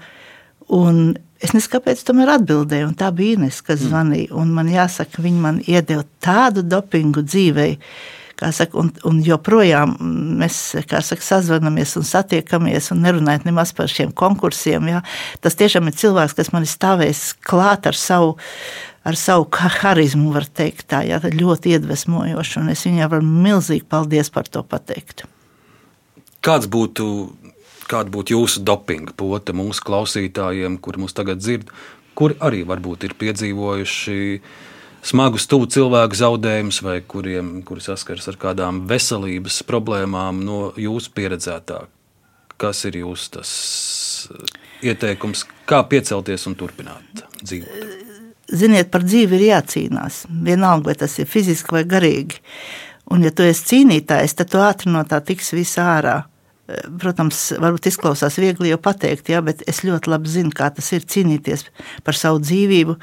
Speaker 3: Un es nezinu, kāpēc tomēr atbildēju, un tā bija Ines, kas mm. zvanīja. Un man jāsaka, viņa man iedeva tādu dopingu dzīvei, Saka, un, un joprojām mēs saka, sazvanamies un satiekamies un nerunājam nemaz par šiem konkursiem. Ja? Tas tiešām ir cilvēks, kas man ir stājis klāt ar savu. Ar savu harizmu, var teikt, tā ja, ļoti iedvesmojoši. Es viņai varu milzīgi paldies par to pateikt.
Speaker 2: Kāds būtu, kāda būtu jūsu dopinga pote mūsu klausītājiem, kuri mūs tagad dzird, kuri arī varbūt ir piedzīvojuši smagus tuvu cilvēku zaudējumus, vai kuriem kuri saskaras ar kādām veselības problēmām no jūsu pieredzētā? Kas ir jūsu tas ieteikums, kā piecelties un turpināt dzīvot?
Speaker 3: Ziniet, par dzīvi ir jācīnās. Vienalga, vai tas ir fiziski vai garīgi. Un, ja tu esi cīnītājs, tad tu ātri no tā tiks visā ārā. Protams, varbūt izklausās viegli jau pateikt, jā, bet es ļoti labi zinu, kā tas ir cīnīties par savu dzīvību,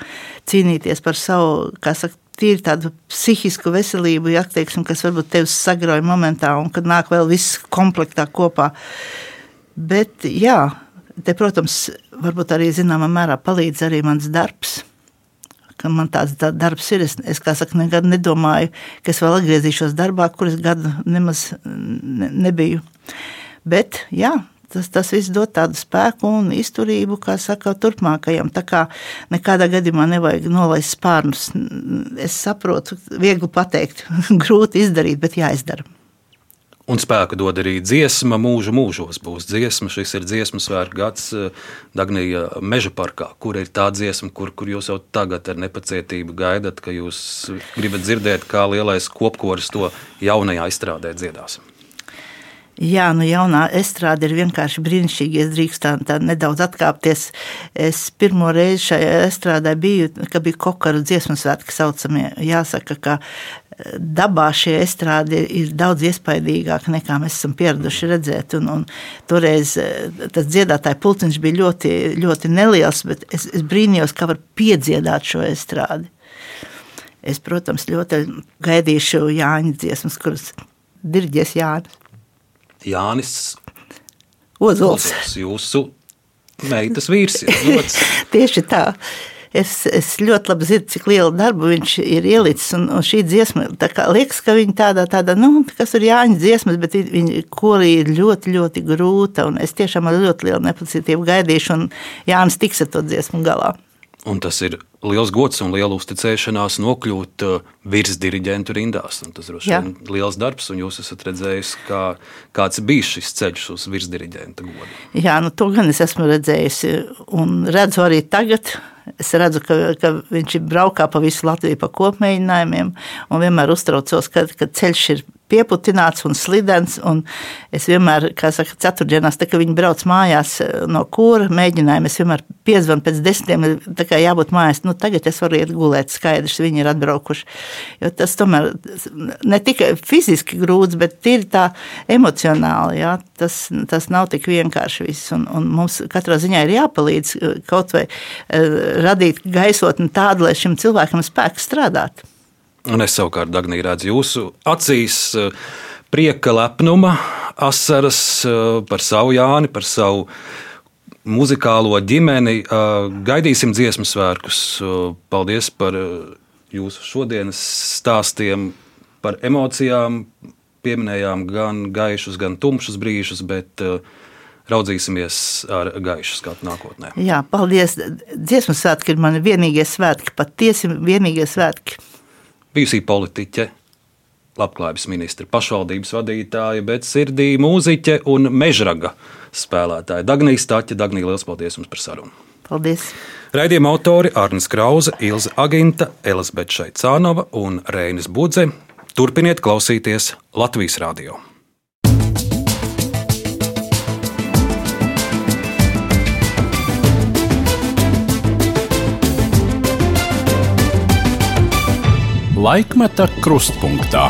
Speaker 3: cīnīties par savu, kā saka, tīri tādu psihisku veselību, ja, teiksim, kas varbūt tevi sagrauj momentā, un kad nāk vēl viss komplektā kopā. Bet, jā, te, protams, varbūt arī zināmā mērā palīdz arī mans darbs ka man tāds darbs ir. Es, es kā saka, nekad nedomāju, ka es vēl atgriezīšos darbā, kur es gadu nemaz ne, nebiju. Bet, jā, tas, tas viss dod tādu spēku un izturību, kā saka, turpmākajam. Tā kā nekādā gadījumā nevajag nolaist spārnus. Es saprotu, viegli pateikt, grūti izdarīt, bet jāizdara.
Speaker 2: Un spēku dod arī dziesma, mūža mūžos būs dziesma. Šis ir dziesmu svētku gads eh, Dagnija meža parkā, kur ir tā dziesma, kur, kur jūs jau tagad ar nepacietību gaidat, ka jūs gribat dzirdēt, kā lielais kopkoris to jaunajā izstrādē dziedās.
Speaker 3: Jā, nu jaunā estrāde ir vienkārši brīnišķīga. Es drīkstu tā, nedaudz atkāpties. Es pirmo reizi šajā estrādē biju, kad bija kokaru dziesmu svētki saucamie. Jāsaka, ka eh, dabā šie estrādi ir daudz iespaidīgāki nekā mēs esam pieraduši redzēt. Un, un toreiz eh, tas dziedātāju pulciņš bija ļoti, ļoti neliels, bet es, es brīnījos, kā var piedziedāt šo estrādi. Es, protams, ļoti gaidīšu Jāņa dziesmas, kuras dirģēs Jānis.
Speaker 2: Jānis
Speaker 3: Ozols.
Speaker 2: Ozols jūsu meitas vīrs.
Speaker 3: Tieši tā. Es, es ļoti labi zinu, cik lielu darbu viņš ir ielicis. Un, un šī dziesma, kā, liekas, ka viņa tāda, tāda nu, kas ir Jāņa dziesmas, bet viņa korī ir ļoti, ļoti grūta. Es tiešām ar ļoti lielu nepacietību gaidīšu, un Jānis tiks ar to dziesmu galā.
Speaker 2: Un tas ir liels gods un liela uzticēšanās nokļūt uh, virsdiriģentu rindās. Un tas droši vien ir liels darbs, un jūs esat redzējis, kā, kāds bija šis ceļš uz virsdiriģenta godu.
Speaker 3: Jā, nu, to gan es esmu redzējusi, un redzu arī tagad. Es redzu, ka, ka viņš ir braukā pa visu Latviju pa kopmēģinājumiem, un vienmēr uztraucos, ka, ka ceļš ir pieputināts un slidens. Un es vienmēr, kā saka, ceturtdienās, tā, kad viņi brauc mājās eh, no kūra mēģinājuma, es vienmēr piezvanu pēc desmitiem, tā kā jābūt mājās. Nu, tagad es varu iet gulēt, skaidrs, viņi ir atbraukuši. Jo tas tomēr ne tikai fiziski grūts, bet ir tā emocionāli. Jā. Tas, tas nav tik vienkārši viss. Un, un mums katrā ziņā ir jāpalīdz eh, kaut vai uh, radīt gaisotni tādu, lai šim cilvēkam spēks strādāt.
Speaker 2: Un es savukārt, Dagnī, redzu jūsu acīs eh, prieka, lepnuma, asaras eh, par savu Jāni, par savu muzikālo ģimeni. Gaidīsim dziesmu svētkus. Paldies par jūsu šodienas stāstiem, par emocijām. Pieminējām gan gaišus, gan tumšus brīžus, bet raudzīsimies ar gaišu skatu nākotnē.
Speaker 3: Jā, paldies. Dziesmu svētki ir mani vienīgie svētki, patiesi vienīgie svētki
Speaker 2: bijusī politiķe, labklājības ministra, pašvaldības vadītāja, bet sirdī mūziķe un mežraga spēlētāja. Dagnijas Taķa, Dagnija, liels paldies jums par sarunu!
Speaker 3: Paldies!
Speaker 2: Raidījuma autori Arnis Krause, Ilza Aginta, Elizabete Šaicānova un Reinis Budze. Turpiniet klausīties Latvijas radio!
Speaker 24: Laikmeta krustpunktā.